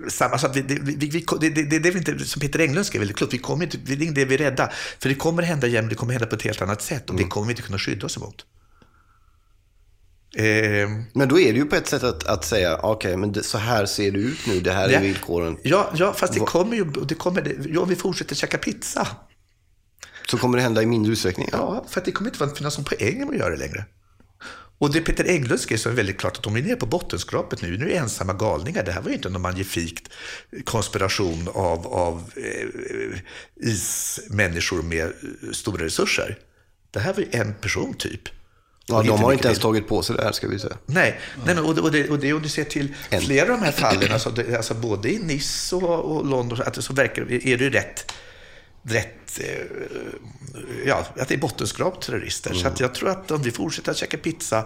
Speaker 4: samma, alltså det, det, vi, det, det, det, är inte, som Peter Englund skrev väldigt klokt, vi kommer inte, det är inte det vi är rädda. För det kommer hända igen, det kommer hända på ett helt annat sätt och mm. det kommer vi inte kunna skydda oss emot.
Speaker 3: Eh, men då är det ju på ett sätt att, att säga, okej, okay, men det, så här ser det ut nu, det här ja, är villkoren.
Speaker 4: Ja, ja fast det kommer ju, det kommer, ja, vi fortsätter käka pizza.
Speaker 3: Så kommer det hända i mindre utsträckning?
Speaker 4: Ja, för att det kommer inte finnas någon poäng med att göra det längre. Och det Peter Englund skrev så är väldigt klart att de är nere på bottenskrapet nu. Nu är det ensamma galningar. Det här var ju inte någon magnifikt konspiration av, av eh, ismänniskor med stora resurser. Det här var ju en person typ.
Speaker 3: Ja, de har inte ens tagit på sig det här, ska vi säga.
Speaker 4: Nej, nej och, det, och, det, och det om du ser till flera av de här fallen, alltså, det, alltså både i Nice och, och London, att så verkar är det rätt rätt, eh, ja, att det är bottenskrap terrorister. Mm. Så jag tror att om vi fortsätter att käka pizza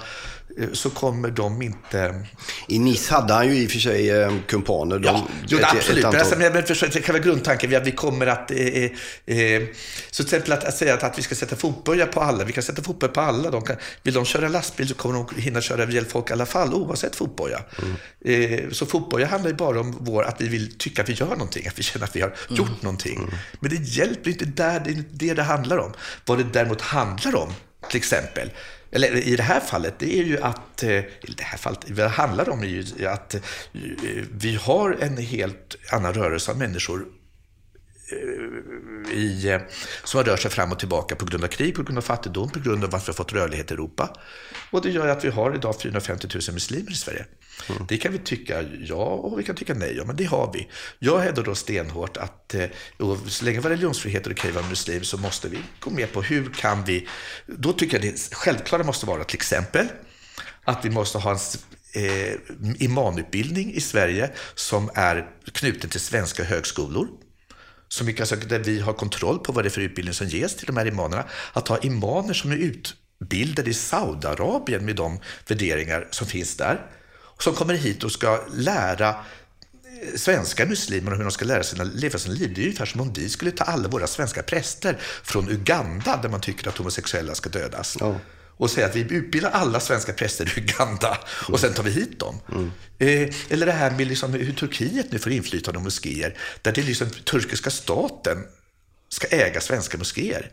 Speaker 4: så kommer de inte...
Speaker 3: I Nice hade han ju i och för sig eh, kumpaner. De,
Speaker 4: ja, jo, ett, absolut. Ett antal... men, alltså, men för, själva grundtanken är att vi kommer att... Eh, eh, så till exempel att, att säga att, att, vi ska sätta fotboja på alla. Vi kan sätta fotboja på alla. De kan, vill de köra lastbil så kommer de hinna köra ihjäl folk i alla fall, oavsett fotboja. Mm. Eh, så fotboja handlar ju bara om vår, att vi vill tycka att vi gör någonting, att vi känner att vi har mm. gjort någonting. Mm. Men det hjälper inte där, det är inte det det handlar om. Vad det däremot handlar om, till exempel, eller i det här fallet, det är ju att, eh, i det här fallet, vad det handlar om är ju att eh, vi har en helt annan rörelse av människor i, som har rört sig fram och tillbaka på grund av krig, på grund av fattigdom, på grund av att vi har fått rörlighet i Europa. Och det gör att vi har idag 450 000 muslimer i Sverige. Mm. Det kan vi tycka ja och vi kan tycka nej, ja, men det har vi. Jag hävdar då stenhårt att eh, så länge vi har religionsfrihet och det kan vara muslim så måste vi gå med på hur kan vi, då tycker jag det självklara måste vara till exempel att vi måste ha en eh, imamutbildning i Sverige som är knuten till svenska högskolor så mycket alltså, där vi har kontroll på vad det är för utbildning som ges till de här imamerna. Att ha imamer som är utbildade i Saudiarabien med de värderingar som finns där som kommer hit och ska lära eh, svenska muslimer hur de ska lära sig leva sina liv. Det är ungefär som om vi skulle ta alla våra svenska präster från Uganda där man tycker att homosexuella ska dödas. Ja. Och säga att vi utbildar alla svenska präster i Uganda och sen tar vi hit dem. Mm. Eh, eller det här med liksom hur Turkiet nu får inflytande om moskéer. Där det liksom turkiska staten ska äga svenska moskéer.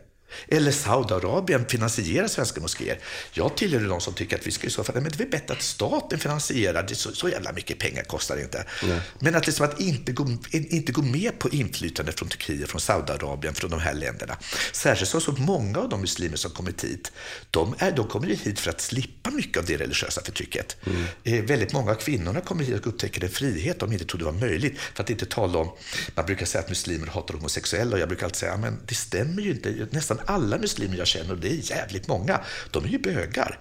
Speaker 4: Eller Saudiarabien finansierar svenska moskéer. Jag tillhör de som tycker att vi ska i så fall, men det är bättre att staten finansierar, det så, så jävla mycket pengar kostar det inte. Nej. Men att, liksom att inte, gå, inte gå med på inflytande från Turkiet, från Saudiarabien, från de här länderna. Särskilt så, så många av de muslimer som kommit hit, de, är, de kommer hit för att slippa mycket av det religiösa förtrycket. Mm. Eh, väldigt många av kvinnorna kommer hit och upptäcker en frihet de inte trodde var möjligt. För att inte tala om, man brukar säga att muslimer hatar homosexuella och jag brukar alltid säga, men det stämmer ju inte. Nästan alla muslimer jag känner, och det är jävligt många, de är ju bögar.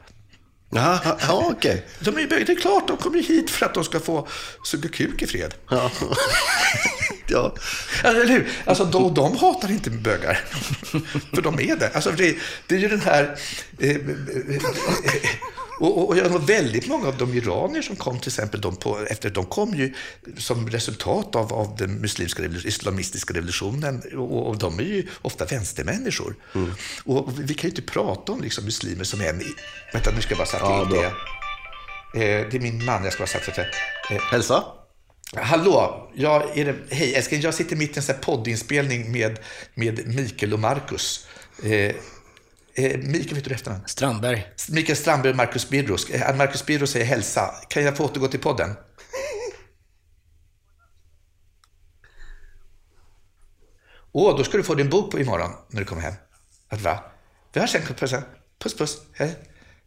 Speaker 3: Ja, ja okej. Okay.
Speaker 4: De är bögar. Det är klart, de kommer hit för att de ska få suga kuk i fred. Ja. ja. Eller hur? Alltså, de, de hatar inte bögar. för de är det. Alltså, det, det är ju den här... Eh, eh, eh, och, och, och väldigt många av de iranier som kom till exempel, de, på, efter, de kom ju som resultat av, av den muslimska islamistiska revolutionen och, och, de är ju ofta vänstermänniskor. Mm. Och vi kan ju inte prata om liksom, muslimer som en... Vänta, nu ska jag bara sätta ja, in det. Eh, det är min man, jag ska bara sätta det.
Speaker 3: Eh, Hälsa.
Speaker 4: Hallå, jag är det, hej älskling, jag sitter mitt i en poddinspelning med, med Mikael och Marcus. Eh, Eh, Mikael, vet du efternamn?
Speaker 1: Strandberg.
Speaker 4: Mikael Strandberg och Marcus Birros. Eh, Marcus Birros säger hälsa. Kan jag få återgå till podden? (laughs) Åh, oh, då ska du få din bok på imorgon när du kommer hem. Att va? Vi hörs sen. Puss, puss. puss. Hej.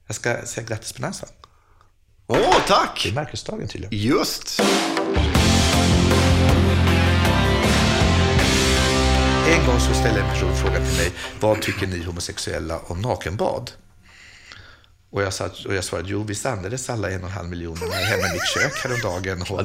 Speaker 4: Jag ska säga grattis på namnsdagen.
Speaker 3: Åh,
Speaker 4: Det är
Speaker 3: tack!
Speaker 4: märkesdagen tydligen.
Speaker 3: Just.
Speaker 4: En gång så ställde en person frågan till mig, vad tycker ni homosexuella om nakenbad? Och jag, sa, och jag svarade, jo visst andades alla en och en halv miljon hemma i mitt kök häromdagen och,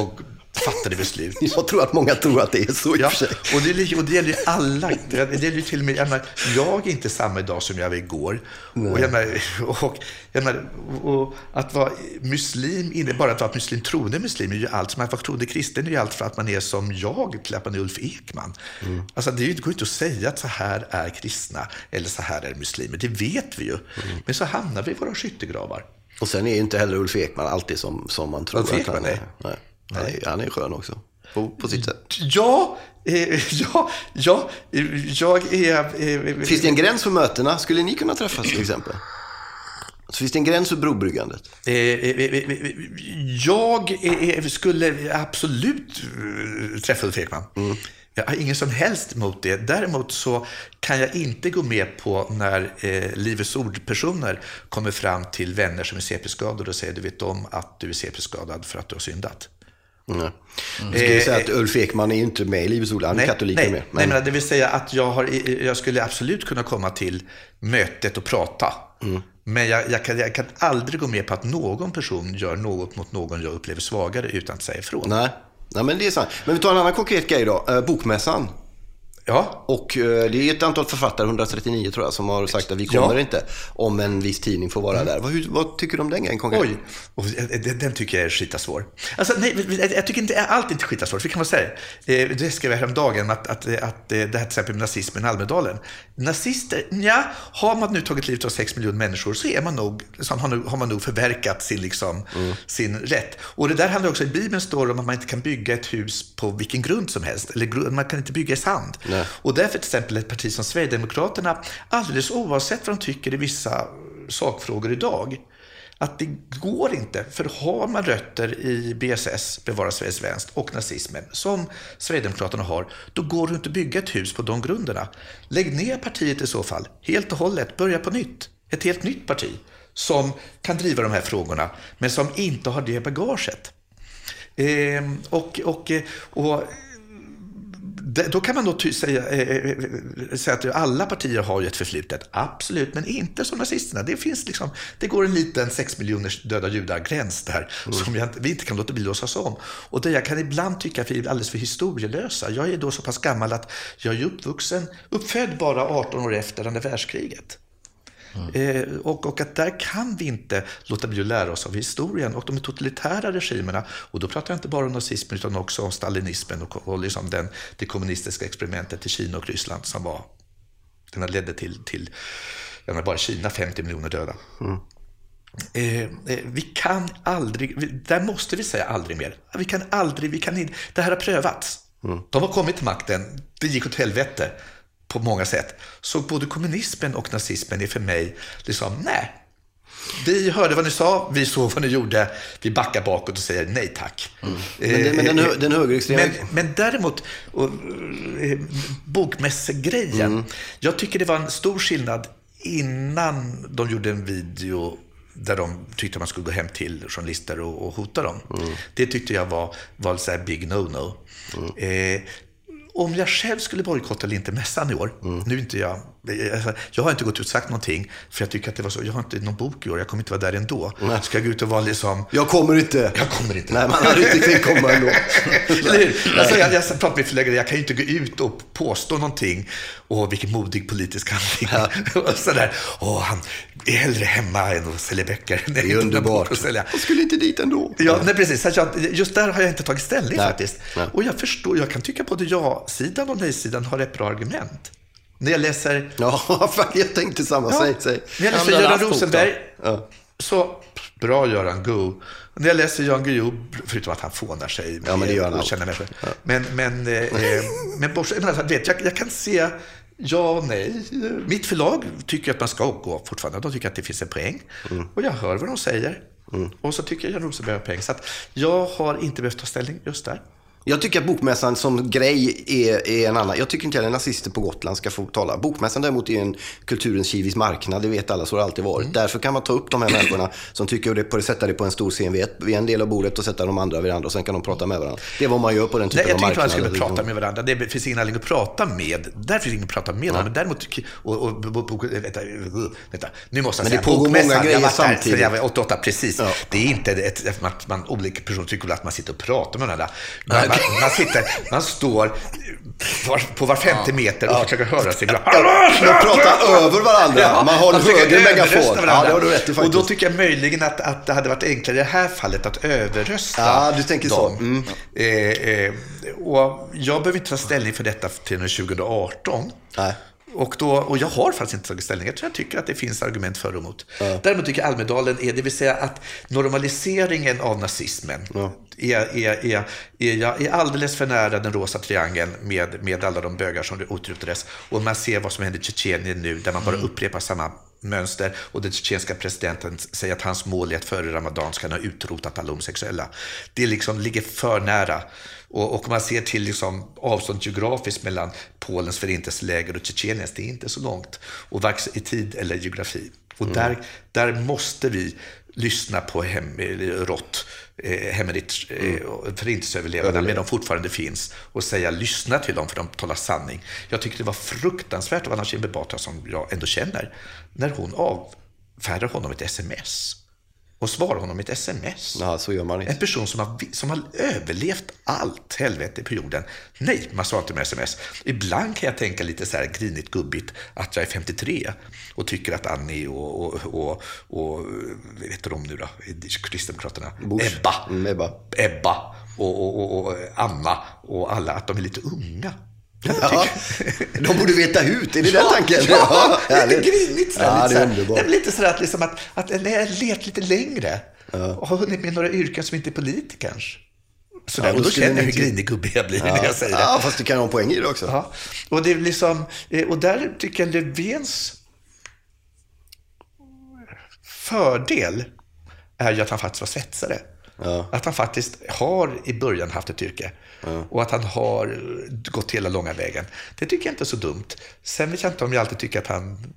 Speaker 4: och fattade beslut. (laughs)
Speaker 3: Jag tror att många tror att det är så i och
Speaker 4: Ja,
Speaker 3: för sig.
Speaker 4: och det, li- och det gäller ju alla. Det gäller ju till och med, jag, menar, jag är inte samma idag som jag var igår. Och, jag menar, och, jag menar, och att vara muslim, inte bara att vara muslim, troende muslim är ju allt. Som att vara troende kristen är ju allt för att man är som jag, till att man är Ulf Ekman. Alltså det går ju inte att säga att så här är kristna eller så här är muslimer. Det vet vi ju. Men så hamnar vi i våra skyttegravar.
Speaker 3: Och sen är ju inte heller Ulf Ekman alltid som, som man tror
Speaker 4: Ulf
Speaker 3: att
Speaker 4: Ekman,
Speaker 3: han är.
Speaker 4: nej.
Speaker 3: Nej. Han, är, han är skön också. På, på sitt sätt.
Speaker 4: Ja, eh, ja, ja, jag är... Eh,
Speaker 3: Finns det en gräns för mötena? Skulle ni kunna träffas till exempel? Så finns det en gräns för brobryggandet?
Speaker 4: Eh, eh, eh, eh, Jag skulle absolut träffa Ulf Ekman. Jag har ingen som helst emot det. Däremot så kan jag inte gå med på när eh, Livets Ord-personer kommer fram till vänner som är CP-skadade och säger du vet om att du är CP-skadad för att du har syndat.
Speaker 3: Nej. Jag skulle säga att Ulf Ekman är ju inte med i Livets Ord. Han är katolik
Speaker 4: nej,
Speaker 3: med.
Speaker 4: nej, men det vill säga att jag, har, jag skulle absolut kunna komma till mötet och prata. Men jag, jag, kan, jag kan aldrig gå med på att någon person gör något mot någon jag upplever svagare utan att säga ifrån.
Speaker 3: nej. nej, men det är sant. Men vi tar en annan konkret grej då. Eh, bokmässan.
Speaker 4: Ja,
Speaker 3: Och eh, det är ett antal författare, 139 tror jag, som har sagt att vi kommer
Speaker 4: Ja. Mm.
Speaker 3: inte om en viss tidning får vara där. Vad, vad tycker du om den grejen konkret?
Speaker 4: Oj, och den, den tycker jag är skitasvår. Alltså, nej, jag tycker inte allt är inte skitasvårt. Vi kan vara säga det. Skrev jag häromdagen, att, att, att, att det här till exempel med nazismen i Almedalen. Nazister, ja, har man nu tagit livet av sex miljoner människor så är man nog, så har, man nog förverkat sin, liksom, sin rätt. Och det där handlar också, i Bibeln står det om att man inte kan bygga ett hus på vilken grund som helst. Eller man kan inte bygga i sand.
Speaker 3: Nej.
Speaker 4: Och därför till exempel ett parti som Sverigedemokraterna, alldeles oavsett vad de tycker i vissa sakfrågor idag, att det går inte. För har man rötter i BSS, Bevara Sveriges svenskt, och nazismen, som Sverigedemokraterna har, då går det inte att bygga ett hus på de grunderna. Lägg ner partiet i så fall, helt och hållet, börja på nytt. Ett helt nytt parti som kan driva de här frågorna, men som inte har det bagaget. Eh, och, och, och då kan man då ty- säga, eh, eh, säga att alla partier har ju ett förflutet. Absolut, men inte som nazisterna. Det, finns liksom, det går en liten sex miljoners döda judar-gräns där som jag, vi inte kan låta bli att låtsas om. Och där jag kan ibland tycka att vi är alldeles för historielösa. Jag är då så pass gammal att jag är uppvuxen, uppfödd bara 18 år efter andra världskriget. Eh, och, och att där kan vi inte låta bli att lära oss av historien och de totalitära regimerna. Och då pratar jag inte bara om nazismen utan också om stalinismen och, och liksom den, det kommunistiska experimentet i Kina och Ryssland som var, den ledde till, till jag menar bara Kina 50 miljoner döda. Eh, eh, vi kan aldrig, vi, där måste vi säga aldrig mer. Vi kan aldrig, vi kan inte, det här har prövats. De har kommit till makten, det gick åt helvete på många sätt. Så både kommunismen och nazismen är för mig liksom, nej. Vi hörde vad ni sa, vi såg vad ni gjorde, vi backar bakåt och säger nej tack.
Speaker 3: Men, det, men den, hö- den högerextrema...
Speaker 4: Men, men däremot, och, eh, bokmässegrejen. Jag tycker det var en stor skillnad innan de gjorde en video där de tyckte man skulle gå hem till journalister och, och hota dem. Det tyckte jag var, var så här big no-no. Eh, om jag själv skulle bojkotta eller inte mässan i år, nu är inte jag, alltså, jag har inte gått ut och sagt någonting, för jag tycker att det var så, jag har inte någon bok i år, jag kommer inte vara där ändå. Ska jag gå ut och vara liksom,
Speaker 3: Jag kommer inte.
Speaker 4: jag kommer inte.
Speaker 3: Nej, man hade inte tänkt komma ändå. (laughs)
Speaker 4: Eller hur? Alltså, jag, jag pratar med förläggare, jag kan ju inte gå ut och påstå någonting. Åh, vilken modig politisk handling. (laughs) och sådär. Åh, han är hellre hemma än att sälja böcker.
Speaker 3: Det är (laughs) underbart.
Speaker 4: Att sälja.
Speaker 3: Jag skulle inte dit ändå.
Speaker 4: Ja, nej, precis. Så jag, just där har jag inte tagit ställning
Speaker 3: Nej.
Speaker 4: faktiskt.
Speaker 3: Nej.
Speaker 4: Och jag förstår, jag kan tycka både ja-sidan och nej-sidan har rätt bra argument. När jag läser
Speaker 3: Ja, (laughs) jag tänkte samma. Säg, säg.
Speaker 4: när jag läser Göran? Rosenberg,
Speaker 3: Ja.
Speaker 4: så bra Göran Go. När jag läser Jan Guillou, förutom att han fånar sig med
Speaker 3: Ja, men det gör han
Speaker 4: okända människor. Men, men, eh, (laughs) men bortsett alltså, vet, jag, jag kan se ja nej. Mitt förlag tycker att man ska gå fortfarande. De tycker att det finns en poäng.
Speaker 3: Mm.
Speaker 4: Och jag hör vad de säger. Och så tycker jag Jan Rosenberg har poäng. Så att jag har inte behövt ta ställning just där.
Speaker 3: Jag tycker att bokmässan som grej är, är en annan. Jag tycker inte att nazister på Gotland ska få tala. Bokmässan däremot är en kulturens kivis marknad, det vet alla, så har det alltid varit.
Speaker 4: Mm.
Speaker 3: Därför kan man ta upp de här människorna som tycker det på det, sätta det på en stor scen vid, ett, vid en del av bordet och sätta de andra vid andra och sen kan de prata med varandra. Det är vad man gör på den
Speaker 4: Nej,
Speaker 3: typen
Speaker 4: jag
Speaker 3: av
Speaker 4: tycker inte man skulle prata med varandra. Det finns ingen anledning att prata med. Där finns ingen att prata med. Men däremot, och, och, och, och, vänta, vänta, nu måste jag
Speaker 3: Men
Speaker 4: säga,
Speaker 3: det pågår
Speaker 4: bokmässan,
Speaker 3: många
Speaker 4: jag
Speaker 3: grejer
Speaker 4: varit där
Speaker 3: samtidigt.
Speaker 4: Jag var 88, precis.
Speaker 3: Ja.
Speaker 4: Det är inte ett, att man, olika personer tycker väl att man sitter och pratar med varandra. Man, man, man, sitter, man står på var femte meter och försöker höra sig.
Speaker 3: Man pratar över varandra. Man har en högre megafon. Ja, det har du rätt i
Speaker 4: Och då tycker jag möjligen att, att det hade varit enklare i det här fallet att överrösta
Speaker 3: Ja, du tänker så.
Speaker 4: dem.
Speaker 3: Mm.
Speaker 4: Eh, eh, och jag behöver inte ta ställning för detta till och med 2018.
Speaker 3: Nej.
Speaker 4: Och, då, och jag har faktiskt inte tagit ställning. Jag tror jag tycker att det finns argument för och emot. Däremot tycker jag Almedalen är, det vill säga att normaliseringen av nazismen är, är, är, är, jag är alldeles för nära den rosa triangeln med, med alla de bögar som utrotades. Och man ser vad som händer i Tjetjenien nu, där man bara upprepar samma mönster och den tjetjenska presidenten säger att hans mål är att före Ramadan ska han ha utrotat alla homosexuella. Det liksom ligger för nära. Och, och man ser till liksom avstånd geografiskt mellan Polens förintelseläger och Tjetjeniens, det är inte så långt. Och varken i tid eller geografi. Och där, där måste vi lyssna på hem, rått, eh, Hemmerich, eh, förintelseöverlevarna, men de fortfarande finns, och säga lyssna till dem för de talar sanning. Jag tycker det var fruktansvärt av Anna Kinberg Batra, som jag ändå känner, när hon avfärdar honom ett sms och svarar honom ett sms.
Speaker 3: Ja, så gör man
Speaker 4: En
Speaker 3: inte.
Speaker 4: person som har, som har överlevt allt helvete på jorden. Nej, man svarar inte med sms. Ibland kan jag tänka lite så här grinigt gubbigt att jag är 53 och tycker att Annie och, och, och, och vad heter de nu då, Kristdemokraterna?
Speaker 3: Bush.
Speaker 4: Ebba.
Speaker 3: Mm, Ebba.
Speaker 4: Ebba och, och, och, och Anna och alla, att de är lite unga.
Speaker 3: Ja, de borde veta ut, är det den tanken?
Speaker 4: Ja, (laughs) lite
Speaker 3: härligt.
Speaker 4: grinigt. Sådär,
Speaker 3: Ja,
Speaker 4: lite,
Speaker 3: det är
Speaker 4: sådär. Det är lite sådär att, liksom att, att levt lite längre och har hunnit med några yrken som inte är politikerns. Sådär,
Speaker 3: Ja, då
Speaker 4: och då känner jag hur grinig gubbe jag blir när jag säger det.
Speaker 3: Ja, fast du kan ha en poäng i det också.
Speaker 4: Ja. Och, det är liksom, eh, och där tycker jag Löfvens fördel är ju att han faktiskt var svetsare.
Speaker 3: Ja.
Speaker 4: Att han faktiskt har i början haft ett yrke. Och att han har gått hela långa vägen. Det tycker jag inte är så dumt. Sen vet jag inte om jag alltid tycker att han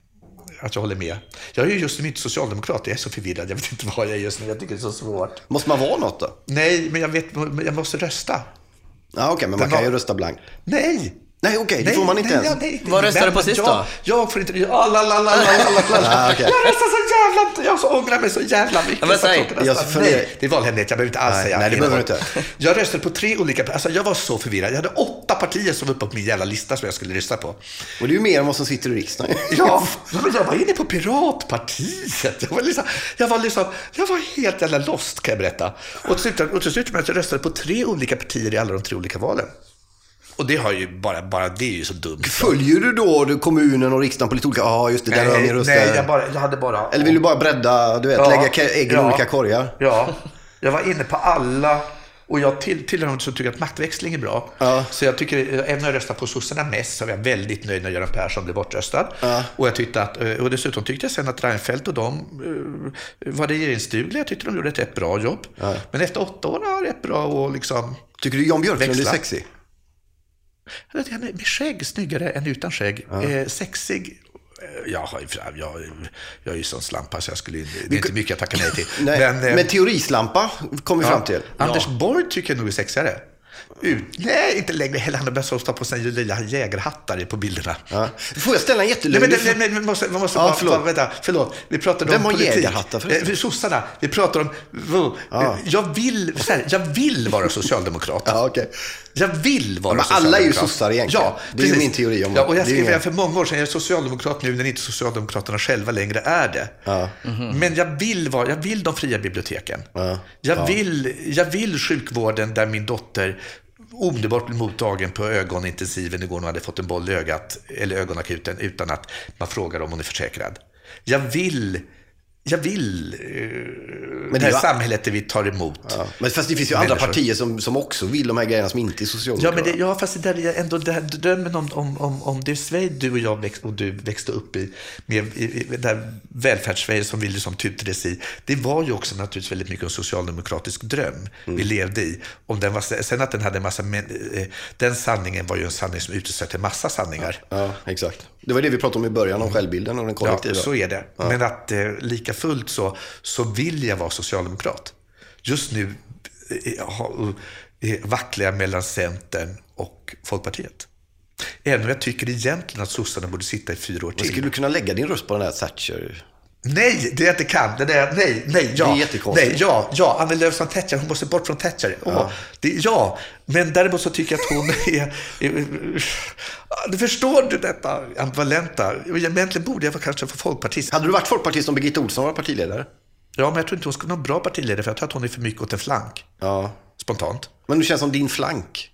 Speaker 4: att jag håller med. Jag är ju just nu inte socialdemokrat, jag är så förvirrad. Jag vet inte vad jag är just nu, jag tycker det är så svårt.
Speaker 3: Måste man vara något då?
Speaker 4: Nej, men jag, vet, jag måste rösta.
Speaker 3: Ja, okej, men man
Speaker 4: Den
Speaker 3: kan
Speaker 4: var-
Speaker 3: ju rösta blankt.
Speaker 4: Nej!
Speaker 3: Nej, okej, det får man inte ens.
Speaker 4: nej,
Speaker 1: Vad röstade du på sist
Speaker 4: jag,
Speaker 1: då?
Speaker 4: Jag får inte... Ah, la, la, la.
Speaker 3: Ah.
Speaker 4: Jag röstar så jävla... Jag så ångrar mig så jävla mycket.
Speaker 1: Men säg.
Speaker 4: jag Nej, det är valhemlighet. Jag behöver inte alls
Speaker 3: Nej,
Speaker 4: säga.
Speaker 3: nej, det behöver du inte.
Speaker 4: Jag röstade på tre olika... Alltså, jag var så förvirrad. Jag hade åtta partier som var uppe på min jävla lista som jag skulle rösta på.
Speaker 3: Och det är ju mer än vad som sitter i riksdagen.
Speaker 4: Ja, men jag var inne på Piratpartiet. Jag var, liksom, jag var, liksom, jag var helt jävla lost kan jag berätta. Och till slut, och till slut med att jag röstade på tre olika partier i alla de tre olika valen. Och det har ju bara, bara det är ju så dumt.
Speaker 3: Följer du då du- kommunen och riksdagen på lite olika... Ja, just det, där har min röst.
Speaker 4: nej jag, bara, jag hade bara...
Speaker 3: Eller vill du bara bredda, du vet,
Speaker 4: Ja,
Speaker 3: lägga ka- ägg i
Speaker 4: ja,
Speaker 3: olika korgar?
Speaker 4: Ja, jag var inne på alla. Och jag till, tillhör de som tycker att maktväxling är bra.
Speaker 3: Ja.
Speaker 4: Så jag tycker, även om jag röstar på sossarna mest, så var jag väldigt nöjd när Göran Persson blev bortröstad. Och, jag tyckte att, och dessutom tyckte jag sen att Reinfeldt och de eh, var regeringsdugliga. Jag tyckte de gjorde ett rätt bra jobb. Men efter åtta år det rätt bra och liksom...
Speaker 3: Tycker du Jan Björklund är
Speaker 4: Växla. vet, Han är med skägg snyggare än utan skägg. Eh, sexig. eh, Jag, ju- jag, jag är ju sån slampa så jag skulle, det är inte mycket jag tackar nej till.
Speaker 3: Nej, men,
Speaker 4: eh,
Speaker 3: teorislampa kom vi fram till.
Speaker 4: Anders Borg tycker jag nog är sexigare. Ut, nej, inte längre heller. Han har börjat stå på sina lilla jägarhattar på bilderna.
Speaker 3: Ja. Får jag ställa en
Speaker 4: Nej,
Speaker 3: jättelöjlig
Speaker 4: men, nej, men, men, måste, man måste
Speaker 3: Ja,
Speaker 4: bara,
Speaker 3: förlåt.
Speaker 4: Vänta, förlåt. Vi pratade
Speaker 3: Vem
Speaker 4: om
Speaker 3: har
Speaker 4: politik.
Speaker 3: jägarhattar förresten?
Speaker 4: Eh, sossarna. Vi pratar om...
Speaker 3: Ja.
Speaker 4: Jag, vill, här, jag vill vara socialdemokrat. (laughs)
Speaker 3: Ja, okej.
Speaker 4: Jag vill vara
Speaker 3: Ja, men alla är ju
Speaker 4: socialdemokrat.
Speaker 3: sossar egentligen.
Speaker 4: Ja,
Speaker 3: Det är ju
Speaker 4: precis.
Speaker 3: min teori om
Speaker 4: ja, och jag skrev redan för många år sedan, jag är socialdemokrat nu när inte Socialdemokraterna själva längre är det. Men jag vill, vara, jag vill de fria biblioteken.
Speaker 3: Ja.
Speaker 4: Jag, Vill, jag vill sjukvården där min dotter omedelbart blev mottagen på ögonintensiven igår när hon hade fått en boll i ögat, eller ögonakuten, utan att man frågar om hon är försäkrad. Jag vill jag vill eh,
Speaker 3: det
Speaker 4: det här
Speaker 3: var-
Speaker 4: samhället där vi tar emot.
Speaker 3: Ja. Men fast det finns ju andra
Speaker 4: Människor.
Speaker 3: partier som, som också vill de här grejerna som inte är
Speaker 4: Ja,
Speaker 3: socialdemokrater.
Speaker 4: men det, ja, fast det där är ändå det här drömmen om, om, om, om det Sverige du och jag växt, och du växte upp i, med i, i, det där välfärdssverige som vi liksom tutades i, det var ju också naturligtvis väldigt mycket en socialdemokratisk dröm vi levde i. Om den var, sen att den hade en massa, män- eh, den sanningen var ju en sanning som uteslöt en massa sanningar.
Speaker 3: Ja, exakt. Det var det vi pratade om i början, om självbilden och den
Speaker 4: Ja,
Speaker 3: kollektiva.
Speaker 4: så är det. Men att eh, lika fullt så, så vill jag vara socialdemokrat. Just nu eh, ha- eh, vacklar jag mellan Centern och Folkpartiet. Även om jag tycker egentligen att sossarna borde sitta i fyra år
Speaker 3: Men
Speaker 4: till.
Speaker 3: skulle du kunna lägga din röst på den där Thatcher?
Speaker 4: Nej, det är inte kan. Det där, nej, nej, ja.
Speaker 3: Det är jättekonstigt.
Speaker 4: Nej, ja, ja. Annie Lööf som Thatcher, hon måste bort från Thatcher. Ja. Det, ja, men däremot så tycker jag att hon är... Du förstår du detta ambivalenta? Egentligen borde jag vara kanske för folkpartist.
Speaker 3: Hade du varit folkpartist om Birgitta Olsson var partiledare?
Speaker 4: Ja, men jag tror inte hon skulle vara en bra partiledare, för jag tror att hon är för mycket åt en flank.
Speaker 3: Ja.
Speaker 4: Spontant.
Speaker 3: Men du känns som din flank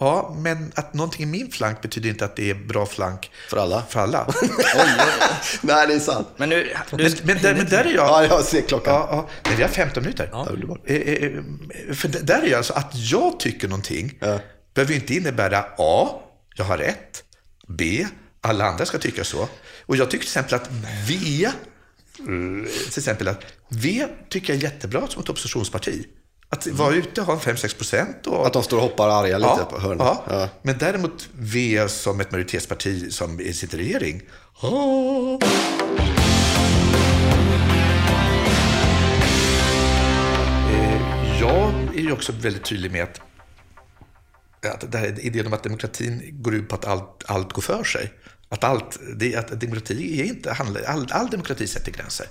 Speaker 4: Ja, men att någonting i min flank betyder inte att det är bra flank
Speaker 3: för alla.
Speaker 4: för alla. (laughs)
Speaker 3: Nej, det är sant.
Speaker 1: Men nu, du,
Speaker 4: men, men, där, men där är jag...
Speaker 3: Ja, jag ser klockan.
Speaker 4: Ja, ja. Nej, vi har 15 minuter.
Speaker 3: Ja.
Speaker 4: Eh, eh, eh, För där är jag alltså att jag tycker någonting behöver ju inte innebära A, jag har rätt, B, alla andra ska tycka så. Och jag tycker till exempel att V, till exempel att V tycker jag är jättebra som ett oppositionsparti. Att vara ute och ha 5-6 procent. Och...
Speaker 3: Att de står och hoppar arga lite
Speaker 4: ja,
Speaker 3: på hörnet.
Speaker 4: ja.
Speaker 3: Ja.
Speaker 4: Men däremot V som ett majoritetsparti som i regering. Ah. Eh, Jag är ju också väldigt tydlig med att, att det här idén om att demokratin går ut på att allt, allt går för sig. Att, allt, det, att demokrati är inte, all, all demokrati sätter gränser.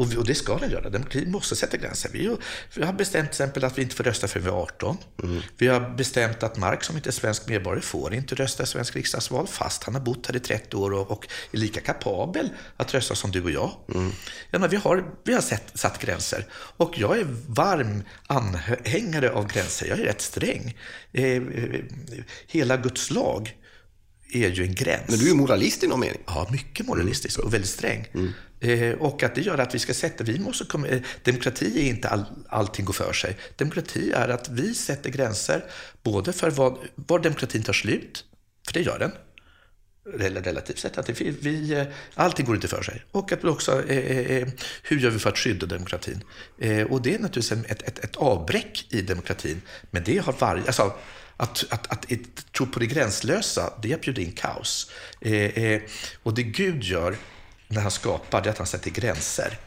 Speaker 4: Och, vi- och det ska den göra. Demokrati måste sätta gränser. Vi, vi har bestämt till exempel att vi inte får rösta förrän vi är 18. Vi har bestämt att Mark som inte är svensk medborgare får inte rösta i svensk riksdagsval fast han har bott här i 30 år och, och är lika kapabel att rösta som du och jag. Ja, men vi har, vi har sett, satt gränser. Och jag är varm anhängare av gränser. Jag är rätt sträng. Eh, eh, hela Guds lag är ju en gräns.
Speaker 3: Men du är moralist i någon mening.
Speaker 4: Ja, mycket moralistisk och väldigt sträng. Eh, Eh, och att det gör att vi ska sätta, vi måste komma, eh, demokrati är inte all, allting går för sig. Demokrati är att vi sätter gränser, både för vad, var demokratin tar slut, för det gör den, relativt sett, att vi, vi, eh, allting går inte för sig. Och att också, eh, hur gör vi för att skydda demokratin? Eh, och det är naturligtvis ett, ett, ett avbräck i demokratin, men det har varje, alltså, att, att, att, att tro på det gränslösa, det bjuder in kaos. Eh, eh, och det Gud gör när han skapar, det är att han sätter gränser.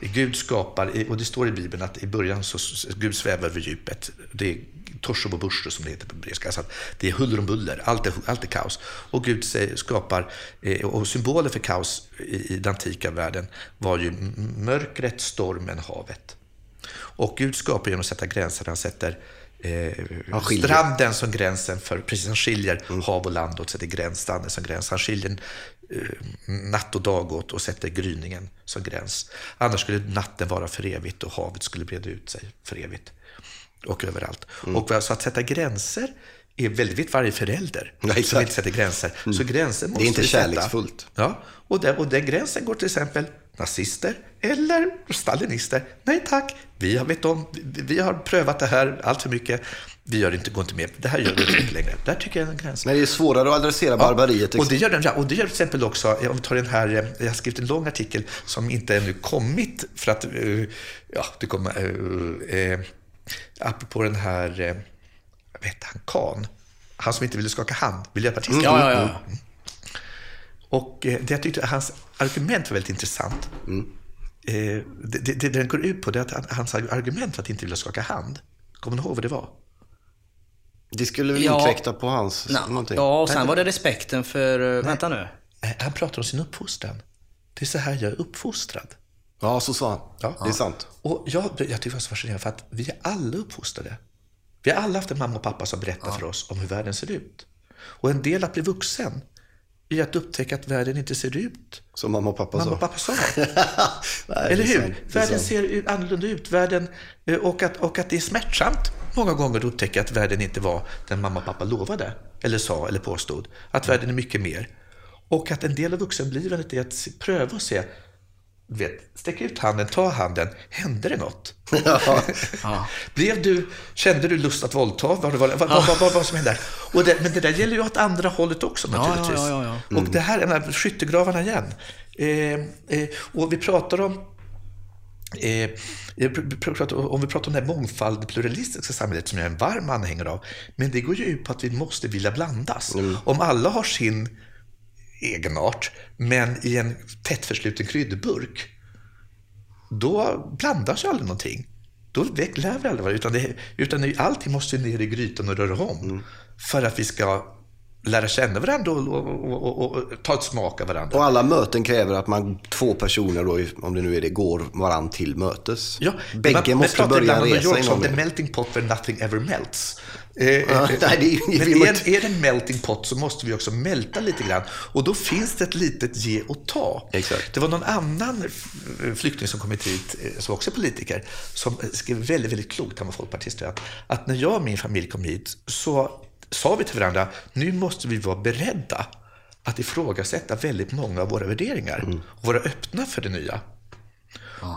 Speaker 4: Gud skapar, och det står i Bibeln att i början så Gud svävar över djupet. Det är torso och bursto som det heter på hebreiska. Alltså det är huller om buller, allt är, allt är kaos. Och Gud skapar, eh, och symboler för kaos i, i den antika världen var ju mörkret, stormen, havet. Och Gud skapar genom att sätta gränser. Han sätter eh,
Speaker 3: Han
Speaker 4: stranden som gränsen för, precis han skiljer hav och land och sätter gräns, stranden som gräns. Han skiljer natt och dag åt och sätter gryningen som gräns. Annars skulle natten vara för evigt och havet skulle breda ut sig för evigt. Och överallt.
Speaker 3: Mm.
Speaker 4: Och så att sätta gränser är väldigt varje förälder
Speaker 3: exakt.
Speaker 4: som inte sätter gränser. Så gränser måste
Speaker 3: inte
Speaker 4: vi sätta.
Speaker 3: kärleksfullt.
Speaker 4: Ja, och den, och den gränsen går till exempel nazister eller stalinister. Nej tack, vi har, vet om, vi, vi har prövat det här allt för mycket. Vi gör inte, går inte med. Det här gör vi inte längre. Där tycker jag är en gräns.
Speaker 3: Men det är svårare att adressera barbariet.
Speaker 4: Och det gör den, och det gör till exempel också, om vi tar den här, eh, jag har skrivit en lång artikel som inte ännu kommit för att, eh, ja, det kommer, eh, eh, apropå den här, eh, vad heter han, Kahn, han som inte ville skaka hand, miljöpartisten.
Speaker 1: ja, ja, ja.
Speaker 4: Och eh, det jag tyckte hans argument var väldigt intressant. Eh, det, det, det den går ut på det är att han- hans argument för att inte vilja skaka hand, kommer ni ihåg vad det var?
Speaker 3: Det skulle väl
Speaker 1: Ja.
Speaker 3: inkräkta på hans
Speaker 1: Nå,
Speaker 3: någonting.
Speaker 1: ja, och sen var det respekten för... eh, Vänta nu.
Speaker 4: Eh, Han pratar om sin uppfostran. Det är så här jag är uppfostrad.
Speaker 3: Ja, så sa han.
Speaker 4: Ja.
Speaker 3: Det är sant.
Speaker 4: Och jag, jag tycker det var så fascinerande för att vi är alla uppfostrade. Vi har alla haft en mamma och pappa som berättar för oss om hur världen ser ut. Och en del att bli vuxen är att upptäcka att världen inte ser ut
Speaker 3: Som mamma och pappa
Speaker 4: mamma
Speaker 3: sa.
Speaker 4: och pappa sa. (laughs)
Speaker 3: Nej,
Speaker 4: Eller hur?
Speaker 3: sant.
Speaker 4: Världen
Speaker 3: sant.
Speaker 4: ser ut- annorlunda ut. Världen, eh, och, att, och att det är smärtsamt många gånger upptäcka att världen inte var den mamma och pappa lovade, eller sa, eller påstod. Att världen är mycket mer. Och att en del av vuxenblivandet är att pröva och se, vet, sträck ut handen, ta handen, hände det något? (laughs) Blev du, kände du lust att våldta? Vad, vad, vad, vad, vad, vad, vad som hände? Och det, men det där gäller ju åt andra hållet också naturligtvis.
Speaker 1: ja, ja, ja.
Speaker 4: Och det här är skyttegravarna igen. Eh, eh, och vi pratar om Eh, om vi pratar om det här mångfald, pluralistiska samhället som jag är en varm anhängare av. Men det går ju ut på att vi måste vilja blandas. Om alla har sin egenart, men i en tätt försluten kryddburk, då blandas ju aldrig någonting. Då lär vi aldrig varandra. Utan, det, utan allting måste ner i grytan och röra om. För att vi ska lära känna varandra och, och, och, och, ta ett smak av varandra.
Speaker 3: Och alla möten kräver att man, två personer då, om det nu är det, går varann till mötes.
Speaker 4: Ja,
Speaker 3: Bägge
Speaker 4: man,
Speaker 3: måste
Speaker 4: man
Speaker 3: börja resa
Speaker 4: York
Speaker 3: i
Speaker 4: som
Speaker 3: någon
Speaker 4: the melting pot where nothing ever melts. Eh,
Speaker 3: Ja,
Speaker 4: eh,
Speaker 3: nej, det är ju-
Speaker 4: men
Speaker 3: man
Speaker 4: är, är det en melting pot så måste vi också mälta lite grann. Och då finns det ett litet ge och ta.
Speaker 3: Exakt.
Speaker 4: Det var någon annan flykting som kommit hit, eh, som också är politiker, som skrev väldigt, väldigt klokt, han var folkpartist, jag, att när jag och min familj kom hit så sa vi till varandra, nu måste vi vara beredda att ifrågasätta väldigt många av våra värderingar och vara öppna för det nya.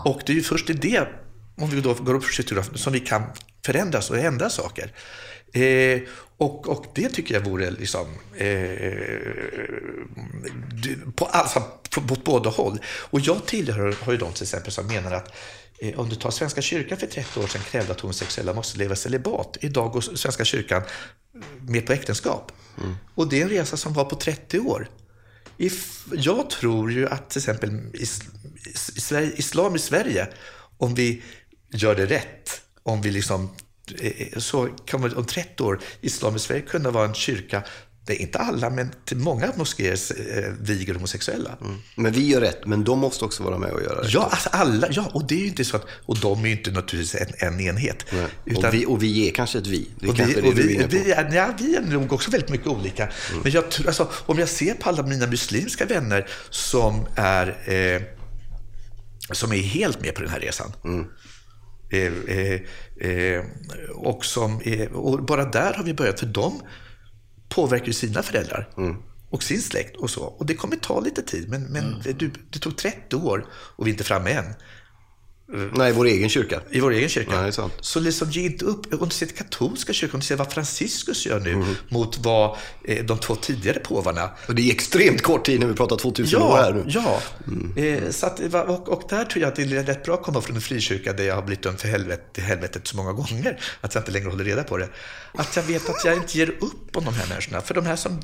Speaker 4: Och det är ju först i det, om vi då går upp för skyttegrafen, som vi kan förändras och ändra saker. Eh, och, och det tycker jag vore liksom, eh, på, alltså, på, på båda håll. Och jag tillhör har ju de till exempel som menar att om du tar Svenska kyrkan för 30 år sedan krävde att homosexuella måste leva celibat. Idag går Svenska kyrkan med på äktenskap. Och det är en resa som var på 30 år. If, jag tror ju att till exempel is, is, islam i Sverige, om vi gör det rätt, om vi liksom, eh, så kommer om 30 år islam i Sverige kunna vara en kyrka, det är inte alla, men till många moskéer eh, viger homosexuella.
Speaker 3: Men vi gör rätt, men de måste också vara med och göra det.
Speaker 4: Ja, alltså alla, ja, och det är ju inte så att, och de är ju inte naturligtvis en, en enhet.
Speaker 3: Nej.
Speaker 4: Utan-
Speaker 3: och, vi, och vi är kanske ett vi. Det
Speaker 4: och vi, och
Speaker 3: du är
Speaker 4: vi, vi, är, ja, vi är nog också väldigt mycket olika. Men jag, tror- alltså, om jag ser på alla mina muslimska vänner som är, eh, som är helt med på den här resan. Eh, eh, eh, och, som och bara där har vi börjat, för de påverkar sina föräldrar. Och sin släkt och så. Och det kommer ta lite tid, men, men det, du, det tog 30 år och vi är inte framme än
Speaker 3: Nej, vår egen kyrka.
Speaker 4: i vår egen kyrka.
Speaker 3: Ja, är sant.
Speaker 4: Så liksom ge inte upp. Om du ser till katolska kyrkan, om du ser vad Franciscus gör nu
Speaker 3: Mm.
Speaker 4: mot vad eh, de två tidigare påvarna
Speaker 3: Och det är extremt kort tid när vi pratar 2000 år här
Speaker 4: Ja,
Speaker 3: nu.
Speaker 4: ja. Eh, så att, och, och där tror jag att det är rätt bra att komma från en frikyrka där jag har blivit dömd för helvetet, helvetet så många gånger att jag inte längre håller reda på det. Att jag vet att jag inte ger upp om de här människorna. För de här som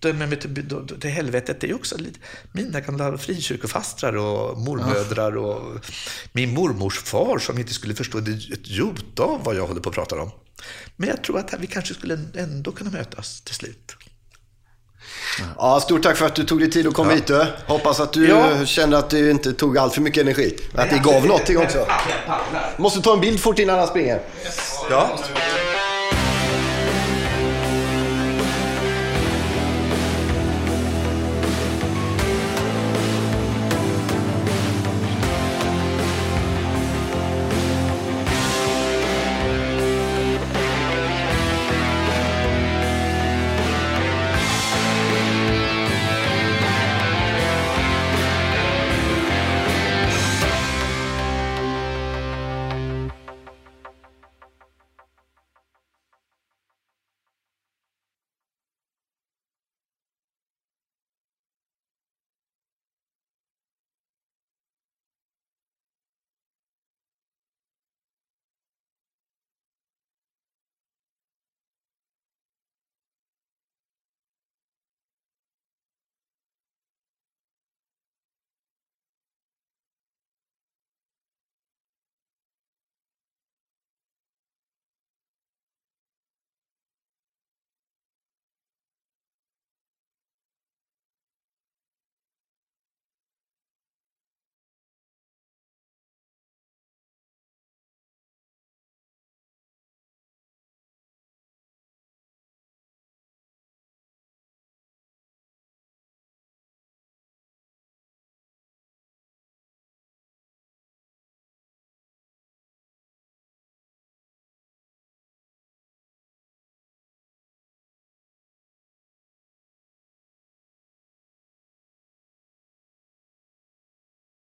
Speaker 4: dömer mig till, till helvetet, det är ju också lite, mina gamla frikyrkofastrar och mormödrar och min mormors far som inte skulle förstå ett jota av vad jag håller på att prata om. Men jag tror att vi kanske skulle ändå kunna mötas till slut.
Speaker 3: Ja, stort tack för att du tog dig tid att komma hit. du. Hoppas att du
Speaker 4: Ja.
Speaker 3: kände att det inte tog allt för mycket energi. Att det gav någonting också. (laughs) Måste ta en bild fort innan han springer.
Speaker 4: Ja.